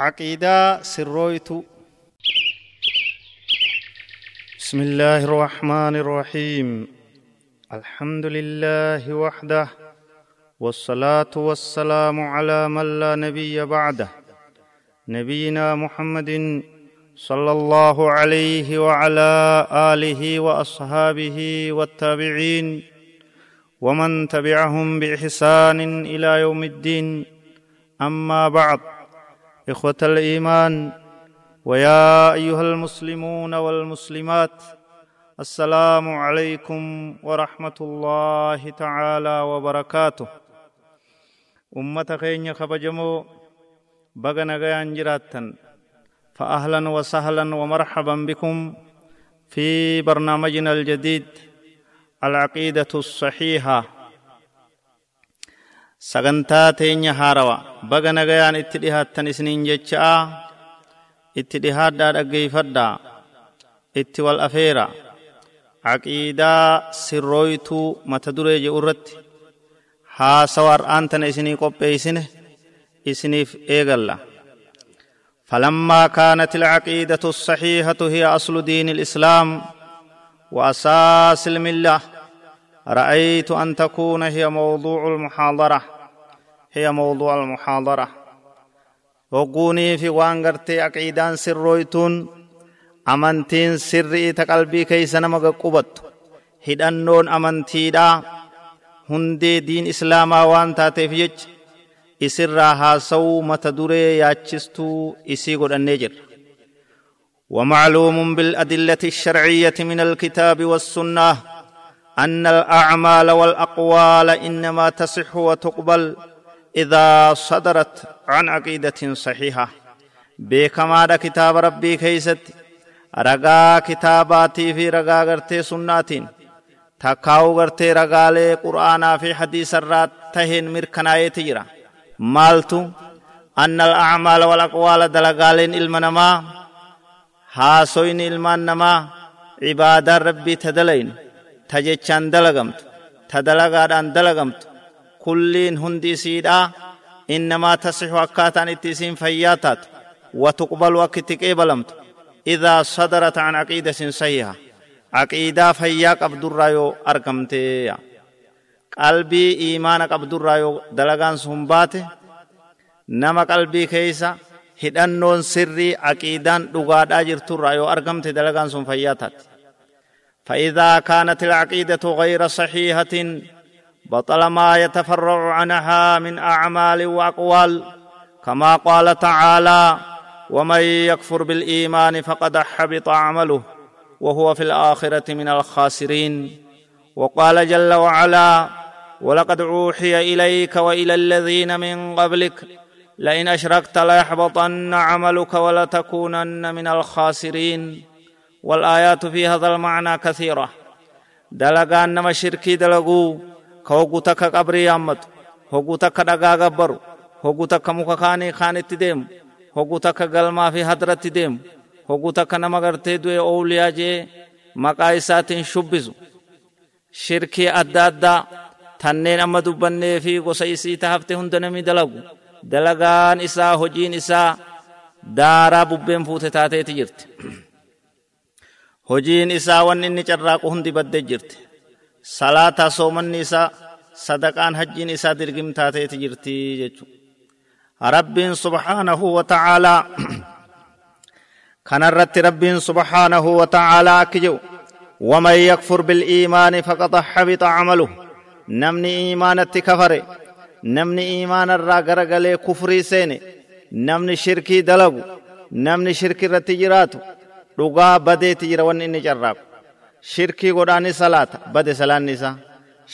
عقيدة سرويت بسم الله الرحمن الرحيم. الحمد لله وحده والصلاة والسلام على من لا نبي بعده نبينا محمد صلى الله عليه وعلى آله وأصحابه والتابعين ومن تبعهم بإحسان إلى يوم الدين. أما بعد إخوة الإيمان ويا أيها المسلمون والمسلمات السلام عليكم ورحمة الله تعالى وبركاته. أمة خين خبجمو بغنا غيان جراتا فأهلا وسهلا ومرحبا بكم في برنامجنا الجديد العقيدة الصحيحة. Sagantaa teenya haarawa baga nagayaan itti dhihaattan isiniin jechaa itti dhihaadhaa dhaggeeyfadhaa itti wal afeera aqiidaa sirrooytuu mata duree jedhu irratti haasawa har'aan tana isinii qopheeysine isiniif eegalla فلما كانت العقيدة الصحيحة هي أصل دين الإسلام وأساس الملة رأيت أن تكون هي موضوع المحاضرة هي موضوع المحاضرة. وقوني في وانغرتي عقيدان سرويتون. أمنتين سري تقلبي كيس نمغ قبط هدنون أمنتيدا هندي دين إسلاما وان تاتيف يج isirraa haasa'uu mata duree yaachistuu isii godhannee jirra ومعلوم بالأدلة الشرعية من الكتاب والسنة أن الأعمال والأقوال إنما تصح وتقبل. إذا صدرت عن عقيدة صحيحة. بكما كتاب ربي كيست. رقا كتاباتي في رقا غرتي سناتين. تكاو غرتي رقالي قرآنا في حديث الرات تهن مركناية تجرى مالتو أن الأعمال والأقوال دلقالين إلمنما. هاسوين ilmaan namaa cibaadaan rabbii ta dalaynu ta jechaan tasixu akkaataan itti isiin fayyaa taatu watuqbalu akka itti qeebalamtu idaa sadarat an caqiidatin sahiha caqiidaa fayyaa qabdurraa yoo argamteeya qalbii iimaana qabdurraa yoo dalagaan sun baate nama qalbii keeysa hidhannoon sirrii aqiidaan dhugaadhaa jirturraa yoo argamte dalagaan sun fayyaa taate فإذا كانت العقيدة غير صحيحة بطل ما يتفرع عنها من أعمال وأقوال كما قال تعالى ومن يكفر بالإيمان فقد حبط عمله وهو في الآخرة من الخاسرين وقال جل وعلا ولقد أوحي إليك وإلى الذين من قبلك لئن أشركت ليحبطن عملك ولتكونن من الخاسرين والآيات في هذا المعنى كثيرة. دلقان نما شركي ka hogguu takka qabrii haammatu hogguu takka dhagaa gabbaru. Hogguu takka muka kaanii kaanitti deemu. Hogguu takka galmaa fi hadratti deemu. Hogguu takka nama gartee du'e oowliyaa jee maqaa isaatiin shubbisu. Shirkii adda addaa tanneen amma dubbannee fi gosa isii tahafte hunda nami dalagu. Dalagaan isaa hojiin isaa daaraa bubbeen fuute taateeti jirti. Hojiin isaa wanni inni carraaqu hundi baddee jirti. salaataa soomanni isaa sadaqaan hajjiin isaa dirgim taateeti jirti jechuudha rabbiin subhaanahu wa ta'aalaa kanarratti rabbiin subhaanahu wa ta'aalaa akki jedhu ومن يكفر بالإيمان فقد حبط عمله نمني إيمانة كفره namni iimaana irraa garagalee kufrii seene namni shirkii dalagu namni shirki irratti jiraatu dhugaa badeeti jira wanni inni carraaqu shirkii godhaani salaata bade salaanni isaa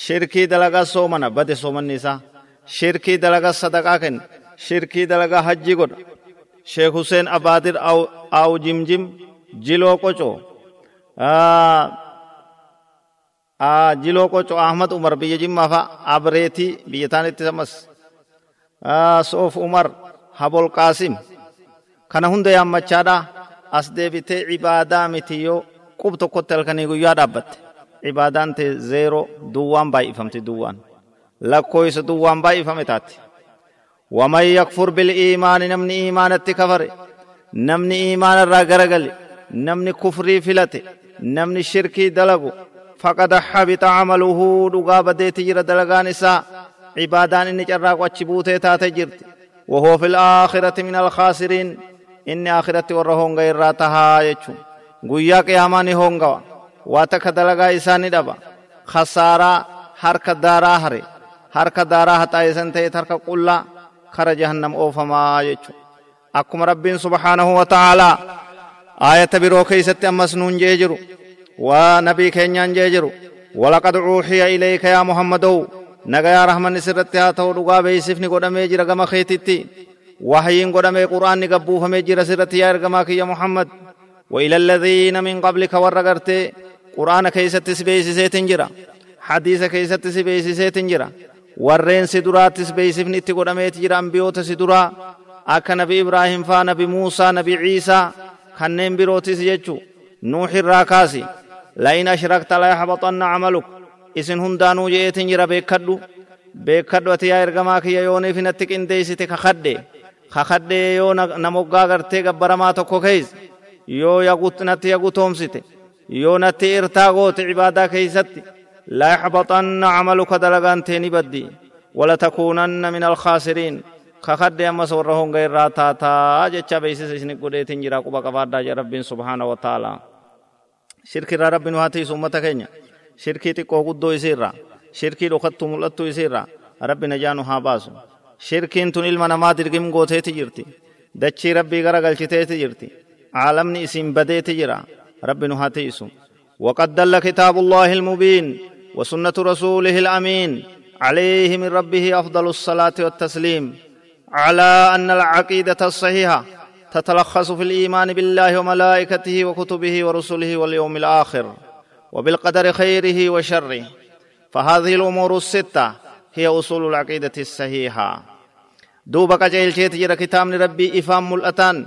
shirkii dalagaa soomana bade soomanni isaa shirkii dalagaa sadaqaa kenna shirkii dalagaa hajjii godha sheek huseen abaadir aawu jimjim jiloo qocoo jiloo qoco ahmad umar biyya jimmaa fa abreetii biyya taanitti samas soof umar habol qaasim kana hunda yaammachaadha as deebitee cibaadaa miti yoo qub tokkotti halkanii guyyaa dhaabbatte cibaadaan te zeero duwwaan baay'ifamte duwwaan lakkooysa duwwaan baay'ifame taate ومن يكفر بالإيمان نمني إيمان التكفر نمني إيمان الراقرقل نمني كفري فلته نمني الشركي دلقو فقد حبط عمله دقا بديت جرى دلقان إساء عبادان إني جراق وچبوته تاتي جرت وهو في الآخرة من الخاسرين إني آخرة ورهون غير راتها يچو قويا قياماني هونغوا واتك دلقا إساني دبا خسارة حركة دارا هري حركة دارا حتى إسان تيت حركة قلا خر جهنم أوفما يچو أكما ربين سبحانه وتعالى آية برو كيست أمس نون جيجرو ونبي كينيان جيجرو ولقد أوحي إليك يا محمد نغيا رحمن سرت ها تو دغا بيسفني قدمه جرا غما خيتتي وحيين قدمه قرآن نقبو فمي جرا سرت يا رغما يا محمد وإلى الذين من قبلك ورغرت قرآن كيست سبيسيت جرا حديث كيست سبيسيت جرا warreen si duraattis beeysifni itti godhameeti jira ambiyoota si duraa akka nabi ibraahim faa nabi muusaa nabi ciisaa kanneen birootis jechu nuuxirraa kaasi لئن أشركت لا يحبطن عملك إسن هندانو جئتن جرا بيكدو بيكدو أتيا إرغما كي يوني في نتك إنديسي خخدي خخدي يو نموغا غرتي غبرما تكو كيز يو يغوت نتي يغوتوم سيتي يو نتي إرتاغوت عبادة كيستي لا يحبطن عملك دلغان تيني بدي ولا تكونن من الخاسرين خخد أما سورهم غير راتا تا جچا بيسس إسنك قديتين جرا قبا قبادا رب سبحانه وتعالى shirki irraa rabbi nu haa tiisu ummata keenya shirkii xiqqoo guddoo isiirraa shirkii dhokattu mul'attu isiirraa rabbi najaa nu haa baasu shirkiin tun ilma namaa dirgim gooteeti jirti dachii rabbii gara galchiteeti jirti isin badeeti jira rabbi nu haa tiisu وقد دل كتاب الله المبين وسنة رسوله الأمين عليه من ربه أفضل الصلاة والتسليم. على أن العقيدة الصحيحة تتلخص في الإيمان بالله وملائكته وكتبه ورسله واليوم الآخر وبالقدر خيره وشره. فهذه الأمور الستة هي أصول العقيدة الصحيحة. دوبا قجيلچيت جرا كتاب ربي افام ملأتان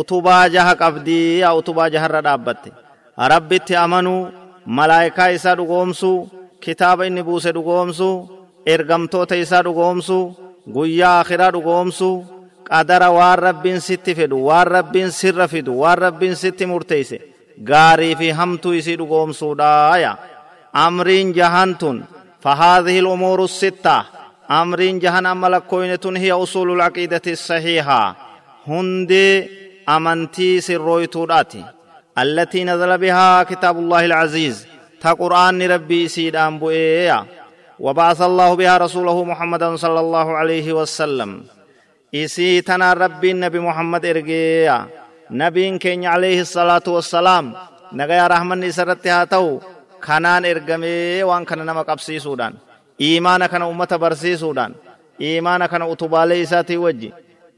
utubaa jaha qabdii utubaa jaharra dhaabbatte rabbitti amanuu malaayikaa isaa dhugoomsuu kitaaba inni buuse dhugoomsuu ergamtoota isaa dhugoomsuu guyyaa akhiraa dhugoomsuu qadara waan rabbiin sitti fedhu waan rabbiin sirra fidu waan rabbiin sitti murteeyse gaarii fi hamtuu isii dhugoomsuudhaaya amriin jahan tun فهذه الأمور الستة أمرين جهن أما لكوينة هي أصول العقيدة الصحيحة هندي أمنتي سرويتوراتي التي نزل بها كتاب الله العزيز تا قرآن ربي سيد أنبوئيا وبعث الله بها رسوله محمدا صلى الله عليه وسلم isii tanaan rabbiin nabi muhammad ergeeya nabiin keenya alayhi salaatu wassalaam nagayaa rahmanni isa irratti haa ta'u kanaan ergamee waan kana nama qabsiisuudhaan iimaana kana ummata barsiisuudhaan iimaana kana utubaalee isaatii wajji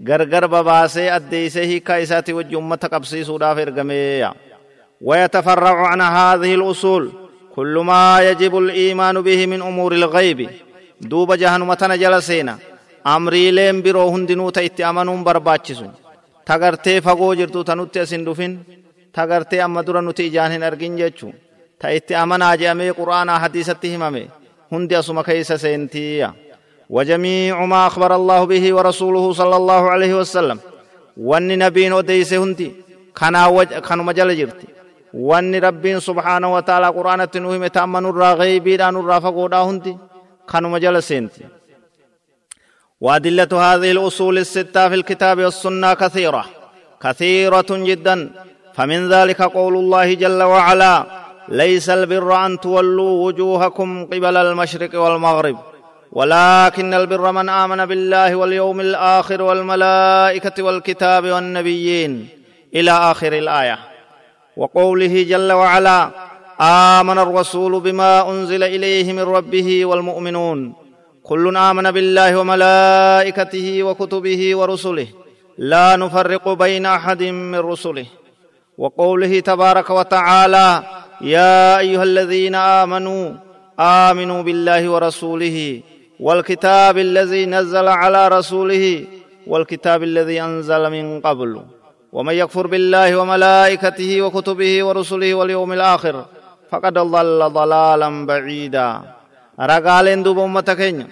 gargar babaasee addeeysee hiikaa isaatii wajji ummata qabsiisuudhaaf ergameeya wayatafarracu can haadihi lusuul. Kullu maa yajibu liimaanu bihi min umuuri ilgaybi duuba jahanuma tana jala seena. Amriileen biroo hundinuu ta itti amanuun barbaachisu. Tagartee fagoo jirtu ta nutti asin dhufin. Tagartee amma dura nuti ijaan hin argin jechu. Ta itti amanaa je'amee qur'aanaa hadiisatti himame. Hundi asuma keeysa seentiiya وجميع ما أخبر الله به ورسوله صلى الله عليه وسلم. وان نبين وديس هندي كان وج كان مجال جرتي وان ربين سبحانه وتعالى قرآن تنوهم تأمن الرا غيبي دان الرا فقودا هندي كان مجال سنتي وأدلة هذه الأصول الستة في الكتاب والسنة كثيرة. كثيرة جدا. فمن ذلك قول الله جل وعلا ليس البر أن تولوا وجوهكم قبل المشرق والمغرب. ولكن البر من آمن بالله واليوم الآخر والملائكة والكتاب والنبيين إلى آخر الآية. وقوله جل وعلا آمن الرسول بما أنزل إليه من ربه والمؤمنون. كل آمن بالله وملائكته وكتبه ورسله. لا نفرق بين أحد من رسله. وقوله تبارك وتعالى يا أيها الذين آمنوا آمنوا بالله ورسوله والكتاب الذي نزل على رسوله والكتاب الذي أنزل من قبل. ومن يكفر بالله وملائكته وكتبه ورسله واليوم الآخر فقد ضل ضلالا بعيدا. رقالين دوب أمتكين.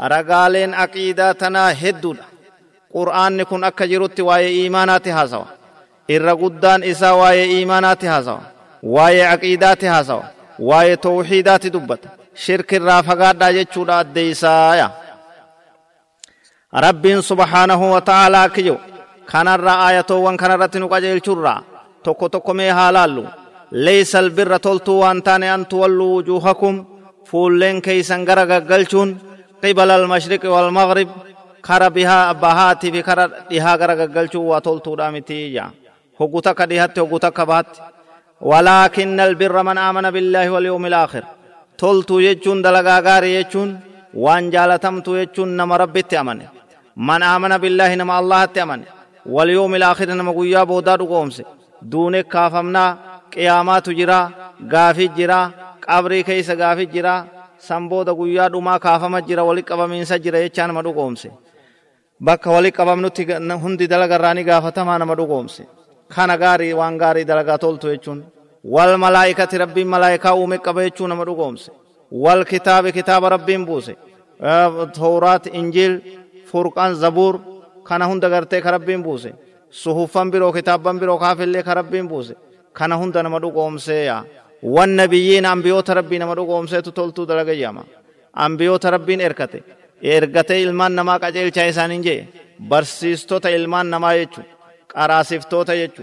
رقالين أقيدة تنا هدود. قرآن كن أكا جروت واي إيمانات هاسوا. إر قدان إسا واي إيمانات هاسوا. واي عقيدات هاسوا. واي توحيدات دبت شرك الرافقات دا جتشودا أديسايا رب سبحانه وتعالى كيو kanarra aayatoowwan kanarratti nu qajeelchurraa tokko tokko mee haa laallu leeysa albirra toltuu waan taane an tuwalluu wujuuhakum fuulleen keeysan gara gaggalchuun qibala almashriqi walmaghrib kara bihaa bahaatii fi kara dhihaa gara gaggalchuu waa toltuudha mitii jaa hoggu takka dhihatti hoggu takka bahatti ولكن البر من آمن بالله واليوم الآخر toltuu jechuun dalagaa gaarii jechuun waan jaalatamtu jechuun nama rabbitti amane man aamana billaahi nama allahatti amane واليوم الآخر نما قويا بودا دقومس دون كافمنا قيامات جرا غافي جرا قبري كيس غافي جرا سنبودا قويا دما كافما جرا ولي قبمين سجرا يچان ما دقومس bakka wali qabamnutti hundi dalagarraanii gaafatamaa nama dhugoomse kana gaarii waan gaarii dalagaa toltu jechuun wal malaa'ikati rabbiin malaa'ikaa uume qaba jechuu nama dhugoomse wal kitaabe kitaaba rabbiin buuse tawraat injiil furqaan zabuur kana hunda gartee ka rabbiin buuse suhuffan biroo kitaabban biroo kaafillee ka rabbiin buuse kana hunda nama dhugoomseeya wan nabiyyiin ambiyoota rabbii nama dhugoomseetu toltuu dalaga jedhama ambiyoota rabbiin erkate ergatee ilmaan namaa qajeelchaa isaaniin jee barsiistota ilmaan namaa jechu qaraasiftoota jechu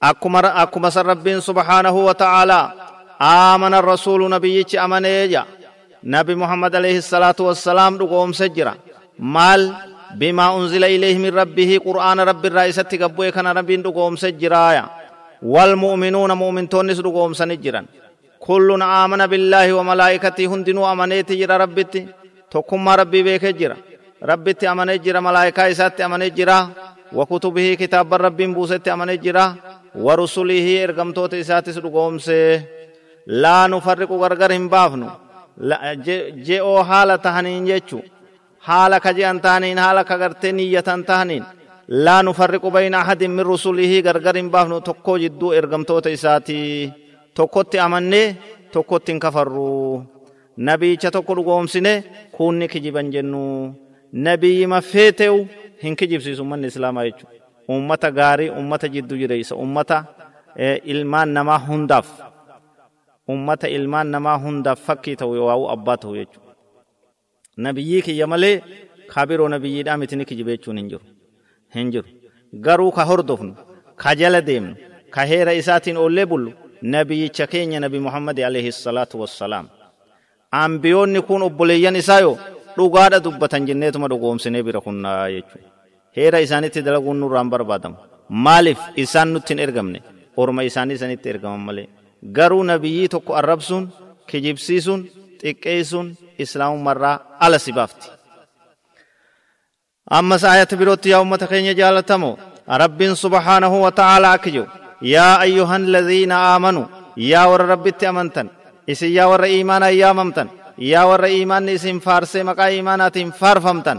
akkuma akkuma san rabbiin subhaanahu wa ta'aalaa aamana rasuulu nabiyyichi amanee ja nabi muhammad alayhi salaatu wassalaam dhugoomse jira maal بما أنزل إليه من ربه قرآن رب الرئيسة قبوه كان رب دقوم سجرايا. والمؤمنون مؤمن تونس دقوم سنجرا. كل آمن بالله وملائكته هندنو أمنيت جرا ربتي. تكما ربي بيك جرا. ربتي أمنيت جرا ملائكة إسات أمنيت جرا. وكتبه كتاب رب بوست أمنيت جرا. warusulihii ergamtoota isaatis dhugoomsee laa nu farriqu gargar hin baafnu. Je'oo haala tahaniin jechu. Haala ka je'an tahaniin haala ka gartee niyyatan tahaniin. Laa nu farriqu bayna ahadin min rusulihii gargar hin baafnu. Tokko jidduu ergamtoota isaatii tokkotti amannee tokkotti hin kafarru. Nabiicha tokko dhugoomsine kunni kijiban jennu. Nabiyyi maffee ta'u hin kijibsiisu manni islaamaa jechuudha. Ummata gaarii ummata jiddu jireessa ummata ilmaan namaa hundaaf. Ummata ilmaan namaa hundaaf fakkii ta'u yoo abbaa ta'u jechuudha nabiyyii kiyya malee kabiroo nabiyyiidhaa miti ni kijibe jechuun hin jiru. Hin jiru. Garuu ka hordofnu ka jala deemnu ka heera isaatiin oollee bullu nabiyyicha keenya nabi muhammad alayhi salaatu wassalaam. Ambiyoonni kun obboleeyyan isaa yoo dhugaadha dubbatan jenneetuma dhugoomsinee bira kunnaa jechuudha heera isaanitti dalaguun nurraan barbaadamu. Maaliif isaan nutti hin ergamne? Orma isaanii isanitti ergaman malee. Garuu nabiyyii tokko arrabsuun kijibsiisuun xiqqeessuun islaamummarraa ala si baafti. Ammas ayata birootti yaa ummata keenya jaalatamoo rabbiin subhaanahu wa ta'aalaa akki jiru yaa ayyuhan ladhiina aamanuu yaa warra rabbitti amantan isin yaa warra iimaanaa yaamamtan yaa warra iimaanni isin faarsee maqaa iimaanaatiin faarfamtan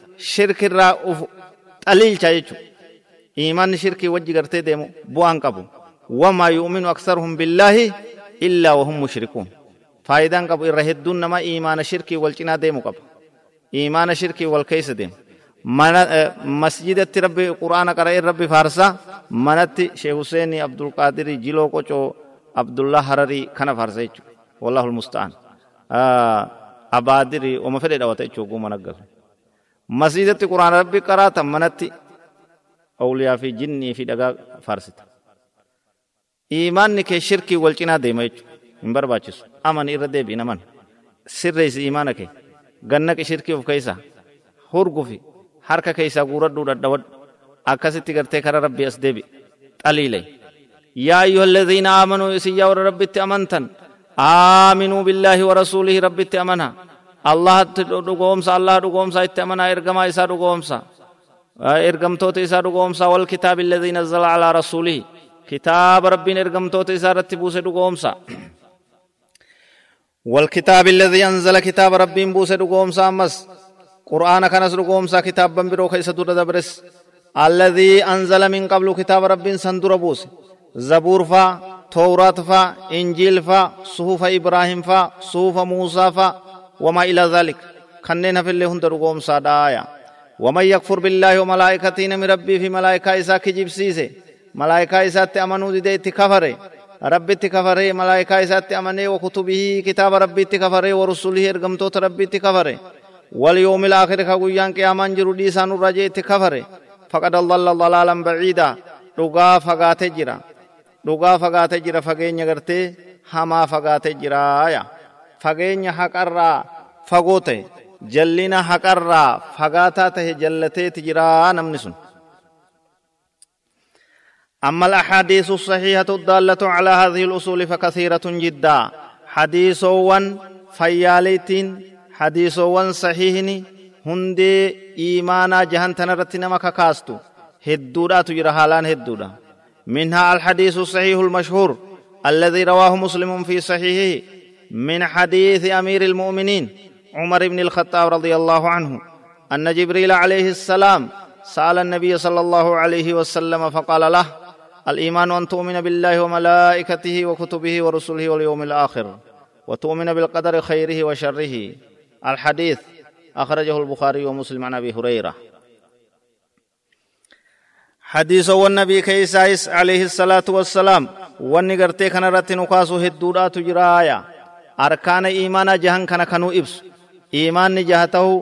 shirkirraa uf xaliilcha jechuudha iimaanni shirkii wajji gartee deemu bu'aan qabu wamaa yu'minu aksaruhum billaahi illaa wahum mushrikuun faayidaan qabu irra hedduun nama iimaana shirkii wal cinaa deemu qaba iimaana shirkii wal keessa deemu masjidatti rabbi quraana qara'ee rabbi faarsaa manatti sheekh Hussein Abdulqaadirii Jiloo Qocoo Abdullah Hararii kana faarsa jechuudha wallahu almusta'an abaadirii oma fedhe dhawata jechuudha oguu mana galu masjidatti quraana rabbi qaraatan manatti awliyaa fi jinnii fi dhagaa faarsita iimaanni kee shirkii wal cinaa deema jechuudha hin barbaachisu amani irra deebiin aman sirreessi iimaana kee gannaqi shirkii of keessaa hurgufi harka keessaa guuradhuu dhadhawadhu akkasitti gartee kara rabbii as deebi xaliile yaa ayyuha alladhiina aamanuu isin yaa warra rabbitti amantan aaminuu billaahi wa rasuulihi rabbitti amana allahatti dhugoomsa allah dhugoomsaa itti amanaa ergamaa isaa dhugoomsa ergamtoota isaa dhugoomsa wal kitaabi alladhii nazzala alaa rasuulihi kitaaba rabbiin ergamtoota isaa irratti buuse dhugoomsa والكتاب الذي أنزل كتاب ربين بوسى دقوم سامس قرآن كنس رقومسا كتاب بمبرو خيس دور دبرس الذي أنزل من قبل كتاب رب سندر بوس زبور فا توراة فا إنجيل فا صحف إبراهيم وما إلى ذلك. خنين اللي هند رقومسا دايا ومن يكفر بالله وملائكته من ربي في ملائكة إسا كجيب سيسي ملائكة إسا تأمنوا دي تكفره. ربي تكفره ملائكة إسا تأمنه وكتبه كتاب ربي تكفره ورسوله إرقمتوت ربي تكفره. واليوم الآخر كغيان قيامان جرو ديسان الرجي تكفر فقد ضل ضلالا بعيدا. dhugaa fagaate jira dhugaa fagaate jira fageenya gartee hamaa fagaate jiraaya fageenya haqarraa fagoo ta'e jallina haqarraa fagaataa tahe jallateeti jiraa namni sun أما الأحاديث الصحيحة الدالة على هذه الأصول فكثيرة جدا حديث فياليتين hadiisowwan sahiihni hundee iimaanaa jahan tanarratti nama kakaastu hedduudhaatu jira haalaan hedduudha منها الحديث الصحيح المشهور الذي رواه مسلم في صحيحه من حديث أمير المؤمنين عمر بن الخطاب رضي الله عنه أن جبريل عليه السلام سأل النبي صلى الله عليه وسلم فقال له الإيمان أن تؤمن بالله وملائكته وكتبه ورسله واليوم الآخر وتؤمن بالقدر خيره وشره. الحديث أخرجه البخاري ومسلم عن أبي هريرة. حديث والنبي كيسايس عليه الصلاة والسلام. irratti nu kaasu hedduudhaatu jiraaya arkaana iimaanaa jahan kana kanuu ibsu iimaanni jaha ta'u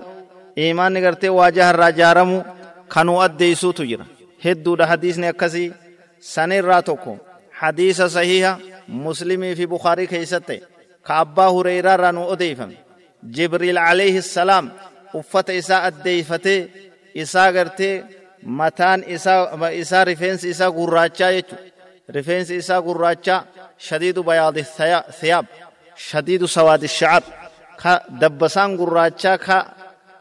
iimaanni gartee waa jaharraa jaaramu kanuu addeeysuutu jira hedduudha hadiisni akkasii sanirraa tokko hadiisa sahiha muslimii fi bukaarii keeysatti ka abbaa hureyraa irraa nu odeeyfame jibriil alayhi salaam uffata isaa addeeyfatee isaa gartee mataan isaa isaa rifeensi isaa gurraachaa jechu rifeensi isaa gurraachaa shadiidu bayaadi thiyaab shadiidu sawaadi shacar ka dabbasaan gurraachaa ka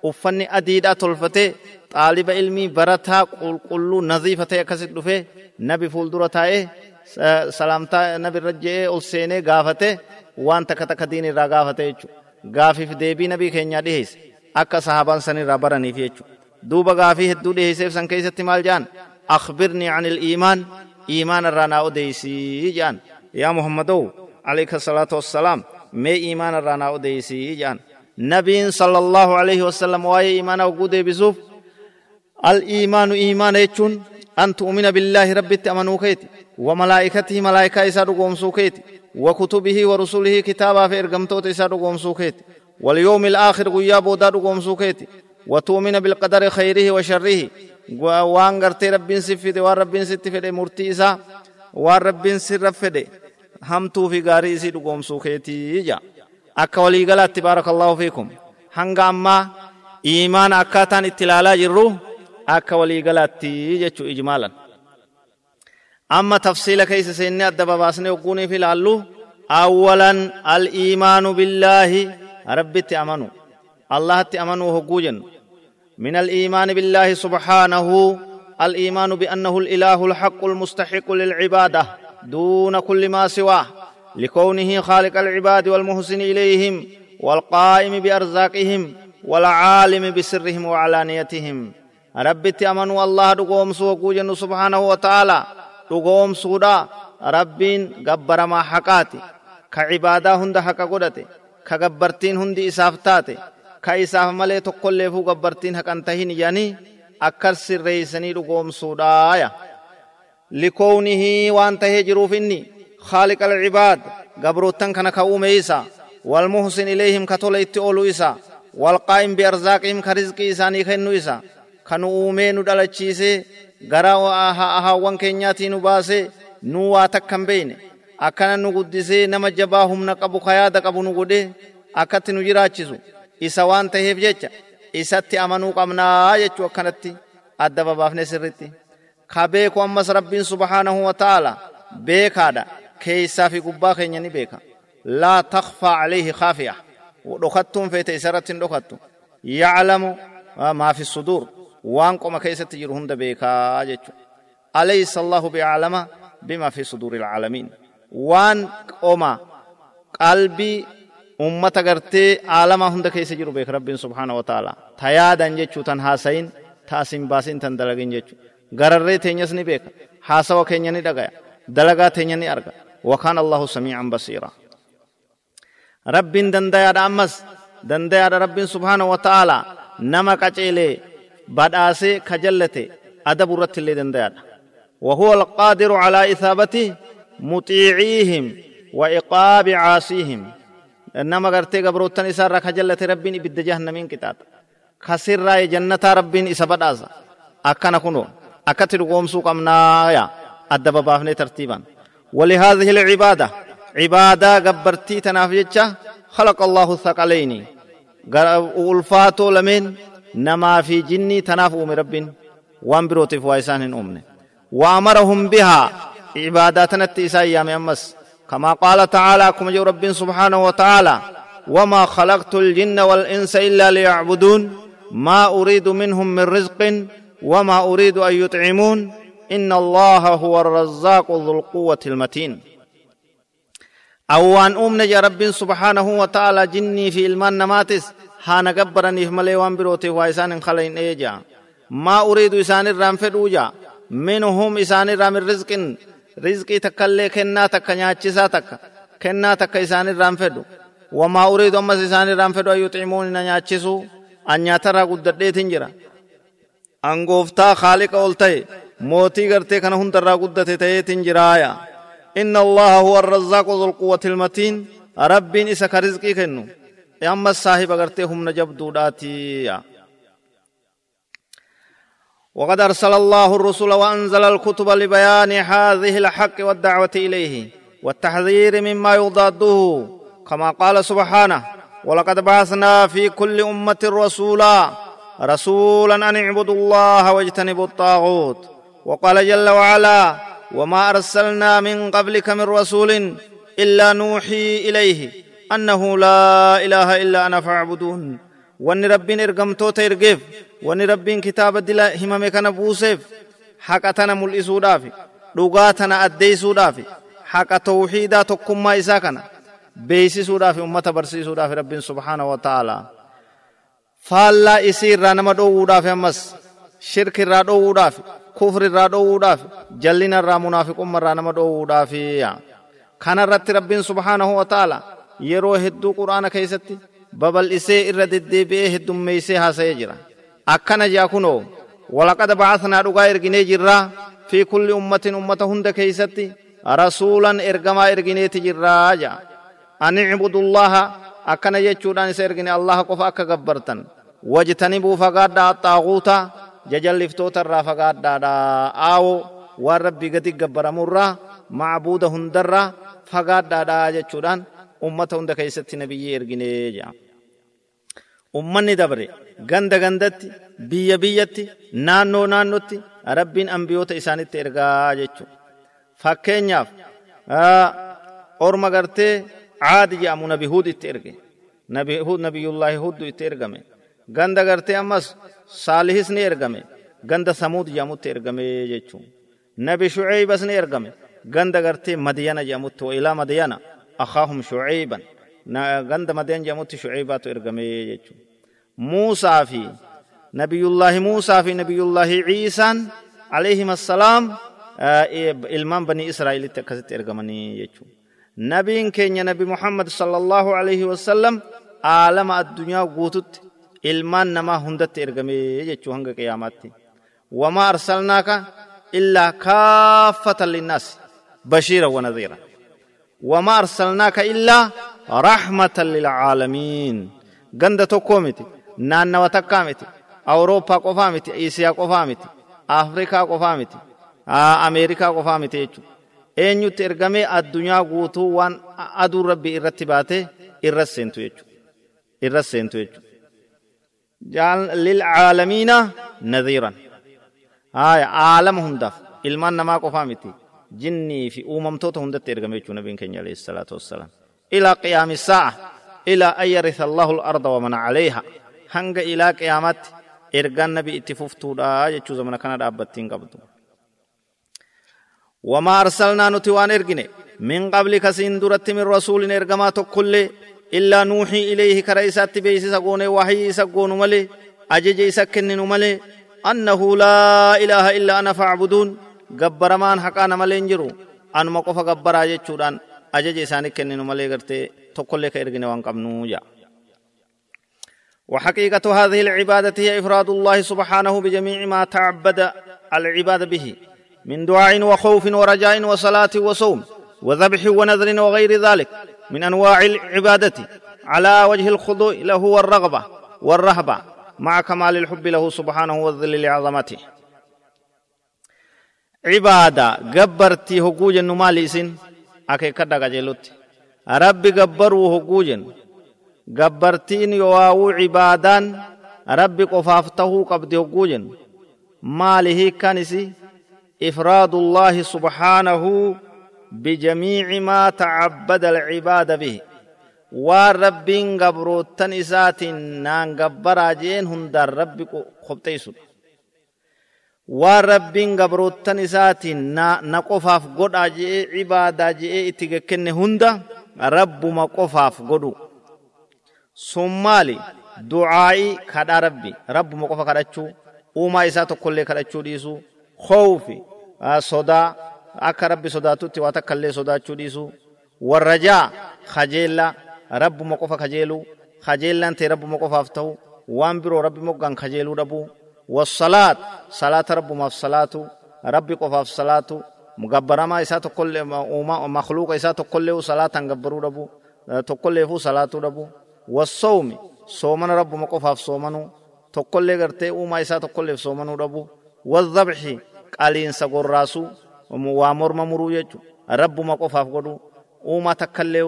uffanni adiidhaa tolfatee xaaliba ilmii barataa qulqulluu naziifa ta'e akkasit dhufee nabi fuuldura taa'ee salaamtaa nabi irra je'ee ol seenee gaafate waan takka takka diin irraa gaafate jechuudha. gaafiif deebii nabii keenyaa dhiheesse akka sahaabaan san irraa baraniif jechuudha duuba gaafii hedduu dhiheesseef san keessatti maal jaan akhbirnii an iimaan iimaan irraa naa odeeysii jaan yaa muhammadow salaatu wassalaam mee iimaan irraa naa odeeysii jaan nabiin sala allahu alayhi wasallam waa'ee iimaana hogguu deebisuuf الإيمان إيمان يجون أن تؤمن بالله رب أمنوا كيت وملائكته ملائكة إسا رقوم سوكيت وكتبه ورسله كتابا في إرقمتوت إسا رقوم سوكيت واليوم الآخر قيا بودا رقوم سوكيت وتؤمن بالقدر خيره وشره وان غرتي رب سفد وان رب ستفد مرتي إسا وان رب سرفد همتو في غاري سي دوغوم سوخيتي يا اكولي غلط تبارك الله فيكم هنغاما ايمان اكاتان اتلالا جرو اكولي غلط تي اجمالا اما تفصيل كيس سيني ادبا باسني وقوني في لالو اولا الايمان بالله ربي تأمنو الله تأمنو هقوجن من الايمان بالله سبحانه الايمان بانه الاله الحق المستحق للعباده دون كل ما سواه لكونه خالق العباد والمحسن إليهم والقائم بأرزاقهم والعالم بسرهم وعلانيتهم rabbitti amanuu allaha dhugoomsuu hogguu jennu subhaanahu wata'aalaa dhugoomsuudha rabbiin gabbaramaa haqaati ka cibaadaa hunda haqa godhate ka gabbartiin hundi isaaf taate ka isaaf malee tokkolleefuu gabbartiin haqan tahin yani akkas sirreeysanii dhugoomsuudhaaya likownihii waan tahee jiruuf inni خالق العباد قبروتن كان كأوم إيسا والمحسن إليهم كتول إتئولو إيسا والقائم بأرزاقهم كرزق إساني خنو إيسا كانوا أومين دلچيسي غرا أهاوان كينياتي نباسي نوا تكم بين akkana nu guddisee nama jabaa humna qabu kayaada qabu nu godhe akkatti nu jiraachisu isa waan taheef jecha isatti amanuu qabnaa jechuu akkanatti adda babaafne sirritti gubbaa keenya ni beeka laa takfaa calayhi khaafiya dhokattuun feete isarratti hin dhokattu yaclamu maa fi suduur waan qoma keessatti jiru hunda beekaa jechu alaysa allahu biaclama bima fi suduuri ilcaalamiin waan qoma qalbii ummata gartee aalamaa hunda keessa jiru beeka rabbiin subhaana wa ta'ala ta yaadan jechuu tan haasayin ta asin baasin tan dalagin jechuu gararree teenyas ni beeka. Haasawa keenya ni dhagaya. Dalagaa teenya ni arga. وكان الله سميعا بصيرا رب دندايا أمس دندايا رب سبحانه وتعالى نما قچيلي بداسي خجلته ادب رت اللي دندايا وهو القادر على إثابة مطيعيهم وإقاب عاصيهم نما غرتي غبروتن إسار خجلته ربين بد جهنمين كتاب خسر راي جنة ربين إسبداسا أكنا كنو أكتر قومسو قمنا يا أدب بافني ترتيبا. ولهذه العبادة عبادة قبرتي تنافجتش خلق الله الثقلين. ألفاتو لمن نما في جني تنافو من رب وان في وايسان أمن. وأمرهم بها عباداتنا التيسا أيام أمس. كما قال تعالى كما جو رب سبحانه وتعالى وما خلقت الجن والإنس إلا ليعبدون ما أريد منهم من رزق وما أريد أن يطعمون إن الله هو الرزاق ذو القوة المتين. أوان أمنا يا رب سبحانه وتعالى جني في إلمان نماتس هانا قبرني ملي وان بروتي وإسان خلين إيجا. ما أريد إسان الرام فدوجا. منهم إسان الرام الرزق رزقي تكالي كنا تكا نياتشسا تكا كنا تكا إسان الرام فدو. وما أريد أمس إسان الرام فدو أن يطعمون نياتشسو أن يترى قدر تنجرا أنغوفتا خالق أولتاي موتي غرتي كان هنترا قدته تيتين جرايا إن الله هو الرزاق ذو القوة المتين رب إسا كرزقي كنو أما الصاحب غرتي هم نجب دوداتي وقد أرسل الله الرسل وأنزل الكتب لبيان هذه الحق والدعوة إليه والتحذير مما يضاده كما قال سبحانه ولقد بعثنا في كل أمة رسولا رسولا أن اعبدوا الله واجتنبوا الطاغوت. وقال جل وعلا وما أرسلنا من قبلك من رسول إلا نوحي إليه أنه لا إله إلا أنا فاعبدون. وأن ربين إرقمتوت إرقف وأن ربين كتاب الدلا همم كان بوسف. حقتنا ملئسو دافي dhugaatana addeeysuudhaaf haqa tawxiidaa tokkummaa isaa kana beeysisuudhaaf ummata barsiisuudhaaf rabbiin subhaana wa ta'aalaa faallaa isii irraa nama dhoowwuudhaaf ammas shirki irraa dhoowwuudhaaf kufri irraa dhoowwuudhaaf jallina irraa munaafiqumma irraa nama dhoowwuudhaaf kana irratti rabbiin subhaanahu wa ta'ala yeroo hedduu quraana keessatti babal'isee irra deddeebi'ee heddummeeysee haasa'ee jira akkana jaa kunoo walaqad ba'athnaa dhugaa erginee jirraa fi kulli ummatin ummata hunda keeysatti rasuulan ergamaa ergineeti jirraa jaa an icbudullaha akkana jechuudhaan isa ergine allaha qofa akka gabbartan wajtanibuu fagaadhaa xaaquuta jajalliftoota irraa fagaadhaadha. Aawo waan rabbii gadi gabbaramurraa macbuuda hundarraa fagaadhaadha jechuudhaan ummata hunda keessatti nabiyyii erginee jedha ummanni dabre ganda gandatti biyya biyyatti naannoo naannotti rabbiin ambiyoota isaanitti ergaa jechuudha fakkeenyaaf orma gartee عاد جي امو نبي هود اترگي نبي هود نبي الله هود اترگمي گند اگرتے امس صالح اس نيرگمي گند سمود جامو تيرگمي جيچو نبي شعيب اس نيرگمي گند اگرتے مدينة جامو تو الى مدينة اخاهم شعيبا نا گند مدين جامو تي شعيبا تو ارگمي جيچو موسى في نبي الله موسى في نبي الله عيسى عليهما السلام آه إيه المام بني اسرائيل تكزت ارگمني جيچو نبيين كينيا نبي محمد صلى الله عليه وسلم عالم الدنيا غوتت إلمان نما هندت إرغمي يجيشو هنگا قيامات. وما أرسلناك إلا كافة للناس. بشيرا ونذيرا. وما أرسلناك إلا رحمة للعالمين. غندا توكوميتي نانا وتكاميتي أوروبا قفاميتي إيسيا قفاميتي أفريقيا قفاميتي آه أمريكا قفاميتي يجيشو. Eenyutti ergamee addunyaa guutuu waan aduu rabbii irratti baatee irra seentu jechuudha. Irra seentu jechuudha. Lilcaalamiina nadhiiran. Aalama hundaaf ilmaan namaa qofaa miti. Jinnii fi uumamtoota hundatti ergame jechuudha nabiin keenya alayhi salaatu wassalaam. Ilaa qiyaami saa'a. Ilaa an yaritha Allahu al-arda wa man caleeha. Hanga ilaa qiyaamatti ergaan nabi itti fuftuudha jechuu zamana kana dhaabbattiin qabdu. وما أرسلنا نتوان إرقني من قبل كسين درت من رسول إرقما تقل إلا نوحي إليه كرئيسات بيس سقون وحي سقون ملي أجج سكن ملي أنه لا إله إلا أنا فاعبدون. قبر مان حقانا ملين جرو. أن مقف قبر أجج شوران أجج إساني كنن ملي قرتي تقل لك إرقني وان وحقيقة هذه العبادة هي إفراد الله سبحانه بجميع ما تعبد العباد به. من دعاء وخوف ورجاء وصلاة وصوم وذبح ونذر وغير ذلك من أنواع العبادة على وجه الخضوع له والرغبة والرهبة مع كمال الحب له سبحانه والذل لعظمته. عبادة قبرتي هقوجا نمالي سن أكي كدا قجلوت ربي قبروا هقوجا قبرتين يواو عبادان. ربي قفافته قبدي هقوجا ماله كانسي إفراد الله سبحانه بجميع ما تعبد العباد به. والرب قبروتن إسات نان قبرا جين هندر رب خبتيسون والرب قبروتن إسات نقفاف قد أجئ عبادة جئ إتقكن هند رب ما قفاف قدو. سمالي دعائي كدا ربي. رب ما قفا كدچو وما إسات كل كدچو ديسو. خوفي sodaa akka rabbi sodaatutti waa takka sodaachuu dhiisu warrajaa kajeella rabbuma qofa kajeelu kajeellaan ta'e rabbuma qofaaf ta'u waan biroo rabbi moggaan kajeeluu dhabu wassalaat salaata rabbumaaf salaatu rabbi qofaaf salaatu gabbaramaa isaa tokkollee makluuqa isaa tokkollee salaataan gabbaruu dhabu tokkolleefuu salaatuu dhabu wassawmi soomana rabbuma qofaaf soomanu tokkollee gartee uumaa isaa tokkolleef soomanuu dhabu wadhabxi qaliinsa gorraasu waa morma muruu jechu rabbuma qofaaf godhu uumaa takkallee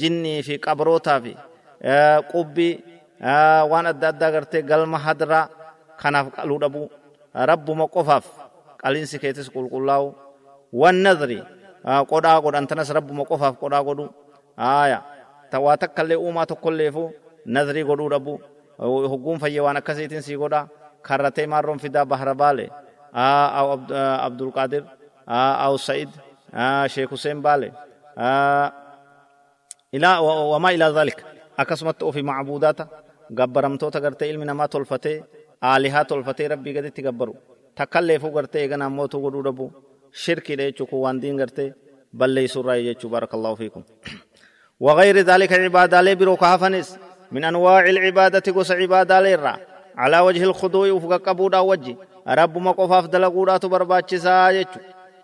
jinnii fi qabrootaa fi qubbii waan adda addaa gartee galma hadraa kanaaf qaluu dhabu rabbuma qofaaf qaliinsi keetis qulqullaa'u wan nadri qodhaa godhantanas rabbuma qofaaf qodhaa godhu aya waa takkallee uumaa tokkolleefu nadrii godhuu dhabu hogguun fayye waan akkasiitiin sii godha karratee maarroon fidaa bahra baale أو عبد القادر أو سعيد شيخ حسين بالي إلى وما إلى ذلك أكسمت في معبودات gabbaramtoota gartee ilmi namaa tolfatee aalihaa tolfatee rabbii gaditti gabbaru takkalleefuu gartee eegana ammootu godhuu dhabu shirkiidha jechuu kun waan diin gartee balleeysurraa jechuu barakallahu fiikum وغير ذلك عبادة لي برو كهفنس من أنواع العبادة قص عبادة لي على وجه الخضوع وفق قبودا وجه قفاف دلقودات برباچسا يچو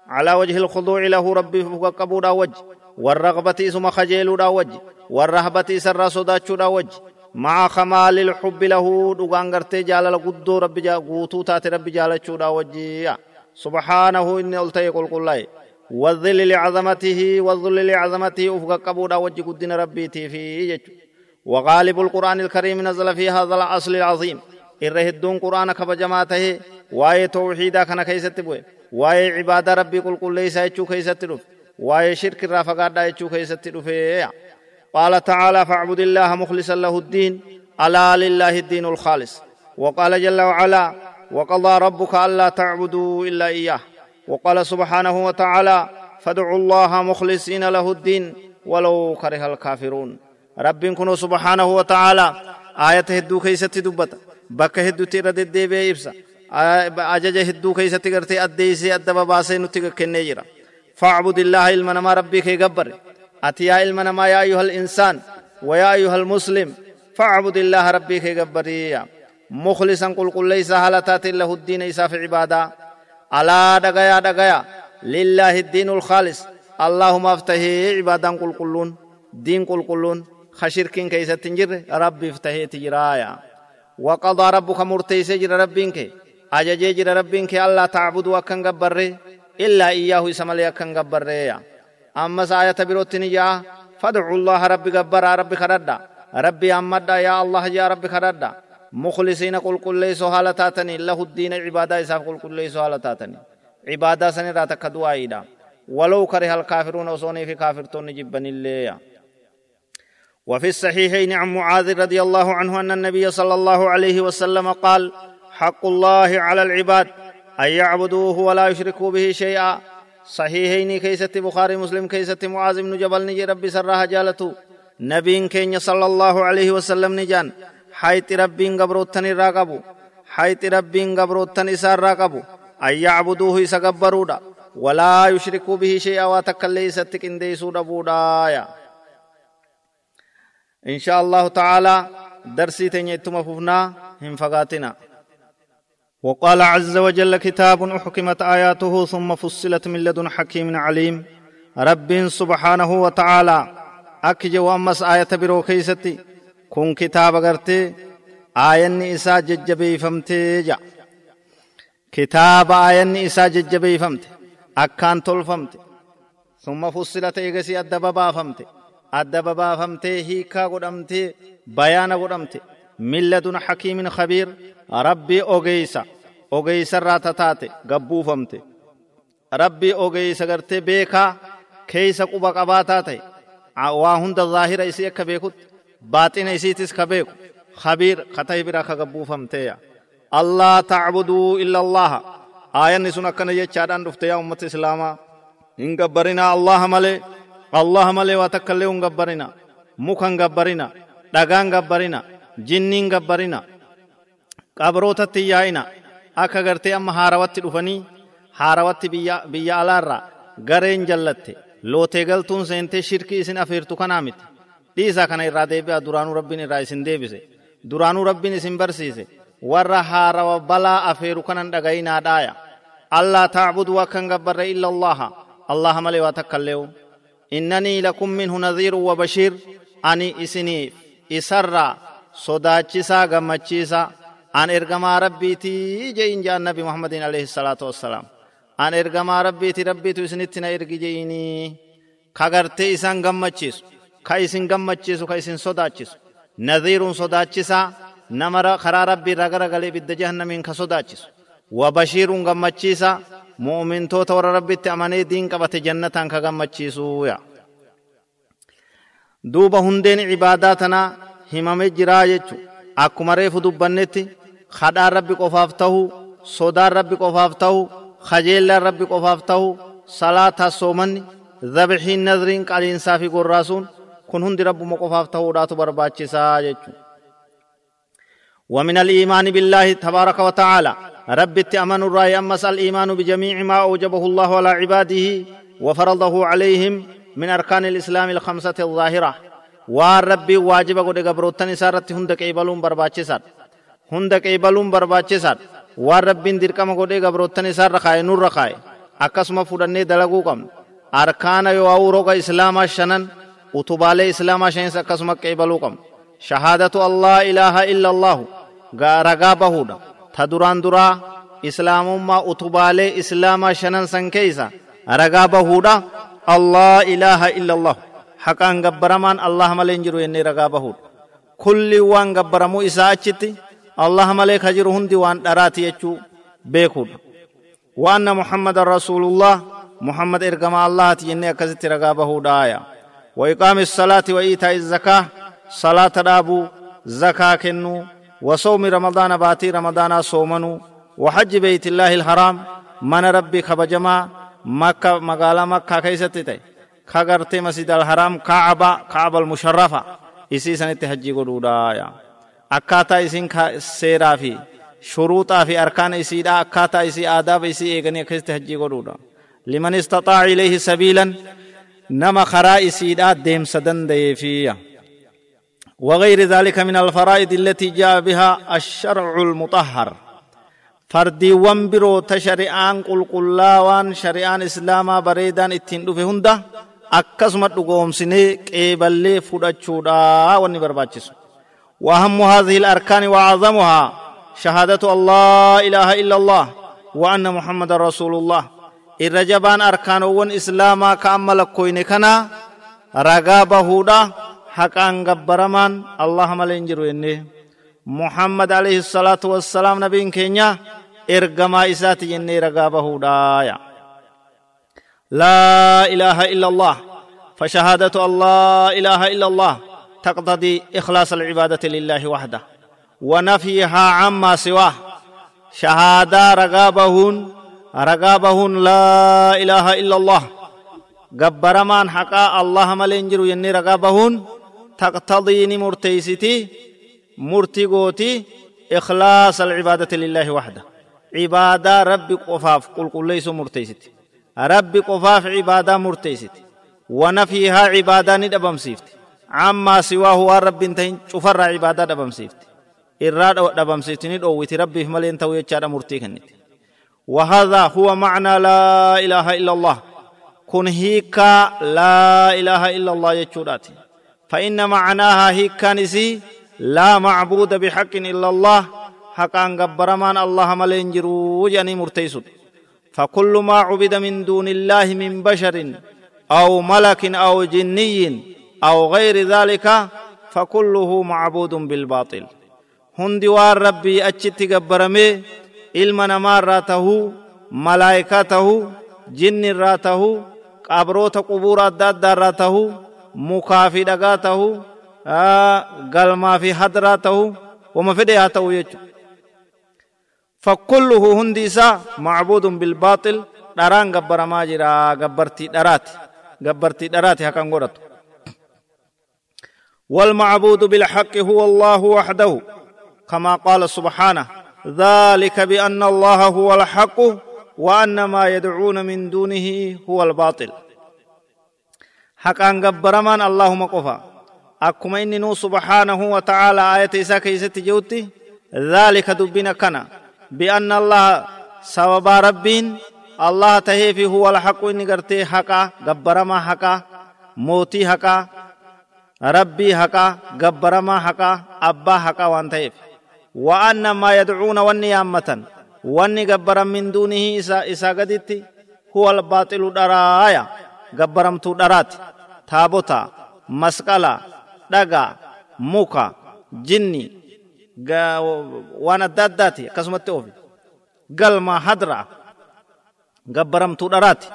على وجه الخضوع له ربي فقبودا وجه والرغبة اسم خجيلودا وجه والرهبة سر صداچودا وجه مع خمال الحب له دوغان غرتي جالل قدو ربي جا غوتو تات ربي جالچودا وجه سبحانه إني ألتي قل قل والذل لعظمته والذل لعظمته أفق قبودا وجه قدين ربي تيفي وغالب القرآن الكريم نزل في هذا الأصل العظيم irra hedduun quraana kabajamaa tahe waa'ee tawxiidaa kana keeysatti bu'e waa'ee cibaada rabbii qulqulleeysaa jechuu keeysatti dhufe waa'ee shirki irraa fagaadhaa jechuu keeysatti dhufeeya قال تعالى فاعبد الله مخلصا له الدين ألا لله الدين الخالص وقال جل وعلا وقضى ربك ألا تعبدوا إلا إياه وقال سبحانه وتعالى فادعوا الله مخلصين له الدين ولو كره الكافرون رب كنوا سبحانه وتعالى آية هدو كيست دبت bakka hedduutti irra deddeebi'ee ibsa. Ajaja hedduu keessatti gartee addeessee adda babaasee nutti kennee jira. نما ربي كي قبر أتي يا علم نما يا أيها الإنسان ويا أيها المسلم فاعبد الله ربي كي قبر مخلصا قل قل ليس هلتات له الدين إسا في عبادة ألا دقيا دقيا لله الدين الخالص اللهم افتهي عبادا قل قلون دين قل قلون خشركين كيسة تنجر ربي افتهي تجرايا وقضى ربك مرتي سجر ربينك. أججي جر ربينك. الله تعبد وكن قبره. إلا إياه سملي أكن قبره. أما سآية بروتني يا فادعوا الله ربي قبر. ربي خردا. ربي أمد يا الله يا ربي خردا. مخلصين قل قل ليس حالتاتني. له الدين عبادة إساف قل قل ليس حالتاتني. عبادة سنراتك دعائي ولو كره الكافرون وصوني في كافرتون جبن اللي وفي الصحيحين عن معاذ رضي الله عنه أن النبي صلى الله عليه وسلم قال حق الله على العباد أن يعبدوه ولا يشركوا به شيئا. صحيحين كيسة بخاري مسلم كيسة معاذ بن جبل نجي ربي سرها جالته نبي كين صلى الله عليه وسلم نجان. حيث ربي قبروتني راقبو. حيث ربي قبروتني سار راقبو. أن يعبدوه يسقبرودا ولا يشركوا به شيئا واتكلي ستك انديسو دبودا إن شاء الله تعالى درسي تنيتم ففنا هم فقاتنا وقال عز وجل كتاب أحكمت آياته ثم فصلت من لدن حكيم عليم رب سبحانه وتعالى أكج وأمس آية برو كيستي كن كتاب غرتي آية إسا ججبي فمتي جا كتاب آية إسا ججبي فمتي أكان تلفمتي ثم فصلت إيغسي أدبابا فمتي adda babaafamtee hiikaa godhamtee bayaana godhamte milladun hakiimin khabiir rabbii ogeeysa ogeeysarraa tataate gabbuufamte rabbii ogeeysa gartee beekaa keeysa quba qabaataa ta'e waa hunda zaahira isii akka beekutti baaxina isiitis ka beeku khabiir katahi bira ka gabbuufamteeya allaa tacbuduu illa allaha aayanni sun akkana jechaadhaan dhufte yaa ummata islaamaa hin gabbarinaa allaha malee الله ملي واتكلم غبرنا مكان غبرنا دغان غبرنا جنين غبرنا قبروت تياينا akka gartee amma haarawatti dhufanii haarawatti biyya alaarraa gareen jallatte lootee galtuun seentee shirkii isin afeertu kanaa miti dhiisaa kana irraa deebi'a duraanuu rabbiin irraa isin deebise duraanuu rabbiin isin barsiise warra haarawa balaa afeeru kanan dhagayinaa dhaaya allaa taacbudu akkan gabbarre illa allaha allaha malee waa takka illeewu إنني لكم منه نذير وبشير. أني إسني إسرى صداتشيسا غمتشيسا. أن إرغما ربيتي جين جاء النبي محمد عليه الصلاة والسلام. أن إرغما ربيتي ربيتو إسنتنا إرغي جيني كغرتي إسان غمتشيس كايسن غمتشيس كايسن صداتشيس نذير صداتشيسا. نمر خرا ربي رغر غلي بد جهنم كصداتشيس وبشير غمتشيسا mu'mintoota warra rabbitti amanee diin qabate jannataan ka gammachiisuuya duuba hundeen cibaadaa tanaa himamee jiraa jechu akkuma reefu dubbannetti kadhaan rabbi qofaaf ta'u sodaan rabbi qofaaf ta'u kajeellaan rabbi qofaaf ta'u salaataa soomanni zabxiin nadriin qaliinsaa fi gorraasuun kun hundi rabbuma qofaaf ta'uudhaatu barbaachisaa jechuudha ومن الإيمان بالله تبارك وتعالى رب أمن الرأي أمس الإيمان بجميع ما أوجبه الله على عباده وفرضه عليهم من أركان الإسلام الخمسة الظاهرة. والرب واجب قد قبروتن سارت هندك إيبالون برباچسات هندك إيبالون برباچسات والرب درقم قد قبروتن سار رخاي نور رخاي. akkasuma fudhannee dalaguu qabna arkaana yoo awurooga islaamaa shanan utubaalee islaamaa shanis akkasuma qeebaluu qabna shahaadatu allaa ilaaha illa allaahu ragaa bahuudha ta duraan duraa islaamummaa utubaalee islaamaa shanan san keeysa ragaa bahuudha allah ilaaha illa allah haqaan gabbaramaan allah malee hin jiru jennee ragaa bahuudha kulli waan gabbaramuu isaa achitti allah malee ka jiru hundi waan dharaati jechuu beekuudha وأن محمد رسول الله محمد إرقما الله تجني أكست رقا بهودا آية وإقام الصلاة وإيتاء الزكاة صلاة دابو زكاة كنو وصوم رمضان باتي رمضان صومنو وحج بيت الله الحرام من ربي خبجما مكة مقالة مكة كيست تي خغرت مسجد الحرام كعبة كعبة المشرفة إسي سنة حجي قدودا akkaataa isin seeraa fi shuruuxaa fi arkaana isiidha akkaataa isii aadaaba isii eeganii akkasitti hajjii godhuudha liman istaxaaca ilayhi sabiilan nama karaa isiidha deemsa dandayeefiyya وغير ذلك من الفرائض التي جاء بها الشرع المطهر. فردي وانبرو تشريعان قل قلاوان شريعان إسلاما بريدان إتين دفه هنده akkasuma dhugoomsinee qeeballee fudhachuudha wanni barbaachisu وأهم هذه الأركان وأعظمها شهادة الله إله إلا الله وأن محمد رسول الله. الرجبان أركان ون إسلاما كأمل كوين كنا. رقابة هودا حقا قبرمان الله ملنجر إني. محمد عليه الصلاة والسلام نبي كينيا إرقما إساتي إني رقابة هودا لا إله إلا الله. فشهادة الله إله إلا الله تقتضي إخلاص العبادة لله وحده. ونفيها عما سواه. شهادة رقابهن رقابهن لا إله إلا الله. من حقا الله ملنجر يني رقابهن. تقتضي مرتيستي مرتقوتي إخلاص العبادة لله وحده. عبادة ربي قفاف قل قل ليس مرتيستي ربي قفاف عبادة مرتيست ونفيها عبادة ندبمسيفت عما سواه رب انتهين شفر عبادة دبمسيفت إراد دبمسيفت ندووت ربي ملين توي يجار مرتي كنت وهذا هو معنى لا إله إلا الله. كن هيك لا إله إلا الله يجورات فإن معناها هيك نسي لا معبود بحق إلا الله حقا قبرمان الله ملين جرو جاني مرتيسد فكل ما عبد من دون الله من بشر أو ملك أو جني أو غير ذلك فكله معبود بالباطل. هندي وار ربي أجت قبرمي علم نمار راته ملائكته جن راته مكافي دقاته آه قلما في حضراته وما فدياته يجو فكله هنديسا معبود بالباطل دران غبر ما جرا غبرتي درات غبرتي درات هكان غورت والمعبود بالحق هو الله وحده كما قال سبحانه ذلك بأن الله هو الحق وأن ما يدعون من دونه هو الباطل حقا غبر من اللهم قفا أكما إنه سبحانه وتعالى آية إسا كيست جوتي. ذلك دبنا كنا. بأن الله سبب ربين. الله تهيفي هو الحق إني قرتي حقا ما حقا موتي حقا ربي حقا ما حقا أبا حقا وان تهيف وأن ما يدعون والنيامة وأني قبر من دونه إسا, إسا قدت هو الباطل درايا قبرمتو درات تابوتا مسقلا دقا موكا جني waan adda addaati akkasumatti oofi galma hadra gabbaramtuu dharaati.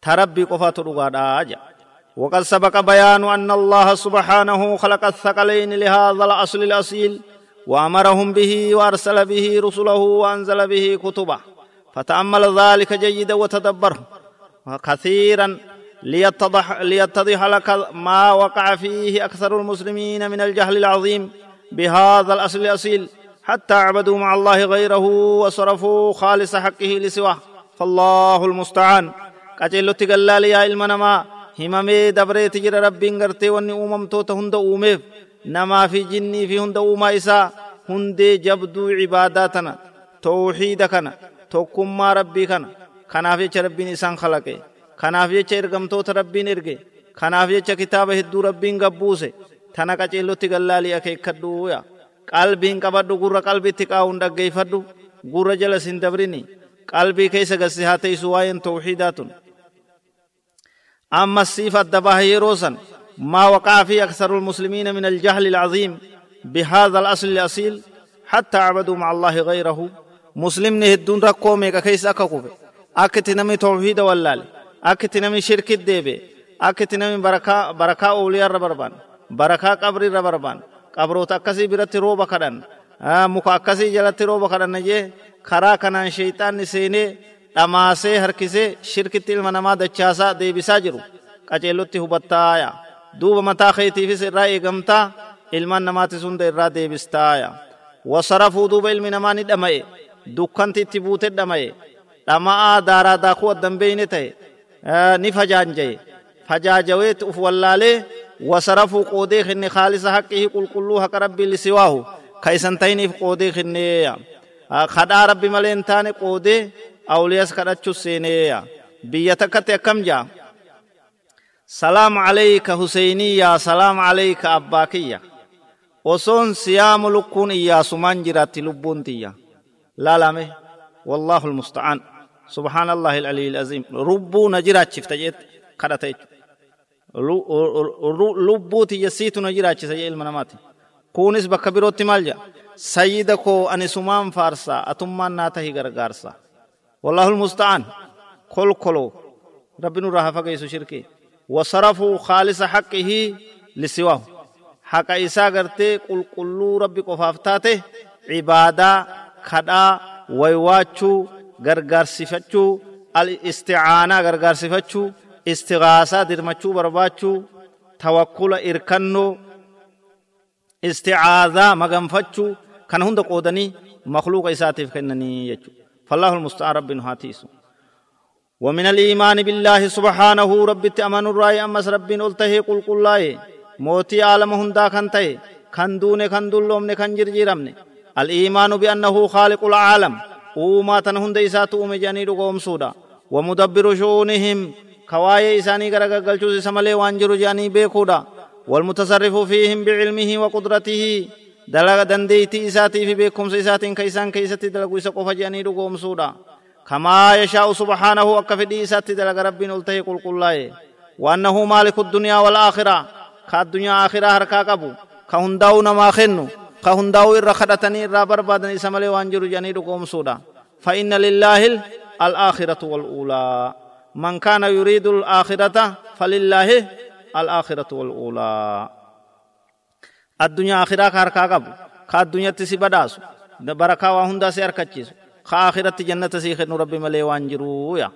Ta rabbii qofaatu dhugaadhaa jedha وقد سبق بيان أن الله سبحانه خلق الثقلين لهذا الأصل الأصيل وأمرهم به وأرسل به رسله وأنزل به كتبه فتأمل ذلك جيدا وتدبره كثيرا ليتضح, ليتضح لك ما وقع فيه أكثر المسلمين من الجهل العظيم بهذا الأصل الأصيل حتى عبدوا مع الله غيره وصرفوا خالص حقه لسواه فالله المستعان qaceellotti gallaaliyaa ilma namaa himamee dabreeti jira rabbiin gartee wanni uumamtoota hunda uumeef namaa fi jinnii fi hunda uumaa isaa hundee jabduu cibaadaa tana tawxiida kana tokkummaa rabbii kana kanaaf jecha rabbiin isaan kalaqe kanaaf jecha ergamtoota rabbiin erge kanaaf jecha kitaaba hedduu rabbiin gabbuuse tana qaceellotti gallaalii akeekkadhuuya qalbiin qabadhu gurra qalbitti qaa'uun dhaggeeffadhu gurra jala sin dabrini qalbii keessa gassi haa teessu waa'een tawxiidaa tun أما الصفة الدباه يروسا ما وقع في أكثر المسلمين من الجهل العظيم بهذا الأصل الأصيل حتى عبدوا مع الله غيره مسلم نهدون ركو ميكا كيس أكاكوف أكتنمي توحيد واللال أكتنمي شرك الديبي أكتنمي بركاء بركاء أولياء الربربان barakaa qabri irra barbaan qabroota akkasii biratti rooba kadhan muka akkasii jalatti rooba kadhanna jee karaa kanaan sheeyxaanni seenee dhamaasee harkisee shirkitti ilma namaa dachaasaa deebisaa jiru qaceellotti hubattaaya duuba mataa keetiifis irraa eegamtaa ilmaan namaatis hunda irraa deebistaaya wasarafuu duuba ilmi namaa ni dhama'e dukkanti itti buute dhama'e dhama'aa daaraa daakuu addan beeyne ta'e ni fajaanjaye fajaajaweet uf wallaalee wasarafuu qoodee kenne khaalisa haqqihi qulqulluu haqa rabbii lisiwaahu ka isan ta'iniif qoodee kenneeya kadhaa rabbi malee hin taane qoodee awliyas kadhachuu seeneeya biyya takkatti akkam jaa salaam alayka huseyniya salaam alayka abbaa kiyya osoon siyaamu lukkuun iyyaasumaan jiraatti lubbuun tiyya laalame wallaahu almusta'aan kadhata jechu lubbuu tiyya siitu na jiraachisa jee ilma namaati kunis bakka birootti maal jedha sayyida koo ani sumaan faarsaa atummaan naa tahi gargaarsa wallaahu almusta'aan kolkoloo rabbi nurraa hafa geessu shirkii وصرفوا خالص حقه لسواه حق إسا قرتي قل قلو ربي قفافتاته عبادة خدا ويواتشو الاستعانة غرغر صفتشو استغاثة درمچو برباچو توكل إركنو استعاذة مغنفتشو كان هند قودني مخلوق إساتف كنني يجو فالله المستعان رب هاتيسو ومن الإيمان بالله سبحانه رب تأمن الرأي أمس رب قلته قل قل الله موتي عالم هندا كنته كندون كندلومن كنجرجيرمن الإيمان بأنه خالق العالم وما تنهند إسات أوم جاني رقوم سودا ومدبر شؤونهم كواي إساني غرق قلچو سملي وانجر جاني بيكودا والمتصرف فيهم بعلمه وقدرته دلغ دنديتي إساتي في بيكم سيساتين كيسان كيستي دلغو إسا قفا جاني رقوم سودا كما يشاء سبحانه وكفدي سات دلغ ربي نلته قل قل وأنه مالك الدنيا والآخرة كالدنيا آخرة هركا قبو كهنداو نما خنو كهنداو إرى خدتني إرى بربادني سملي وانجر جنيد قوم سودا فإن لله الآخرة والأولى من كان يريد الآخرة فلله الآخرة والأولى الدنيا آخرة هركا قبو كالدنيا تسي بداسو بركا وهندا سيركتشيسو خاخرة جنة سيخن ربي ملي وانجرو يا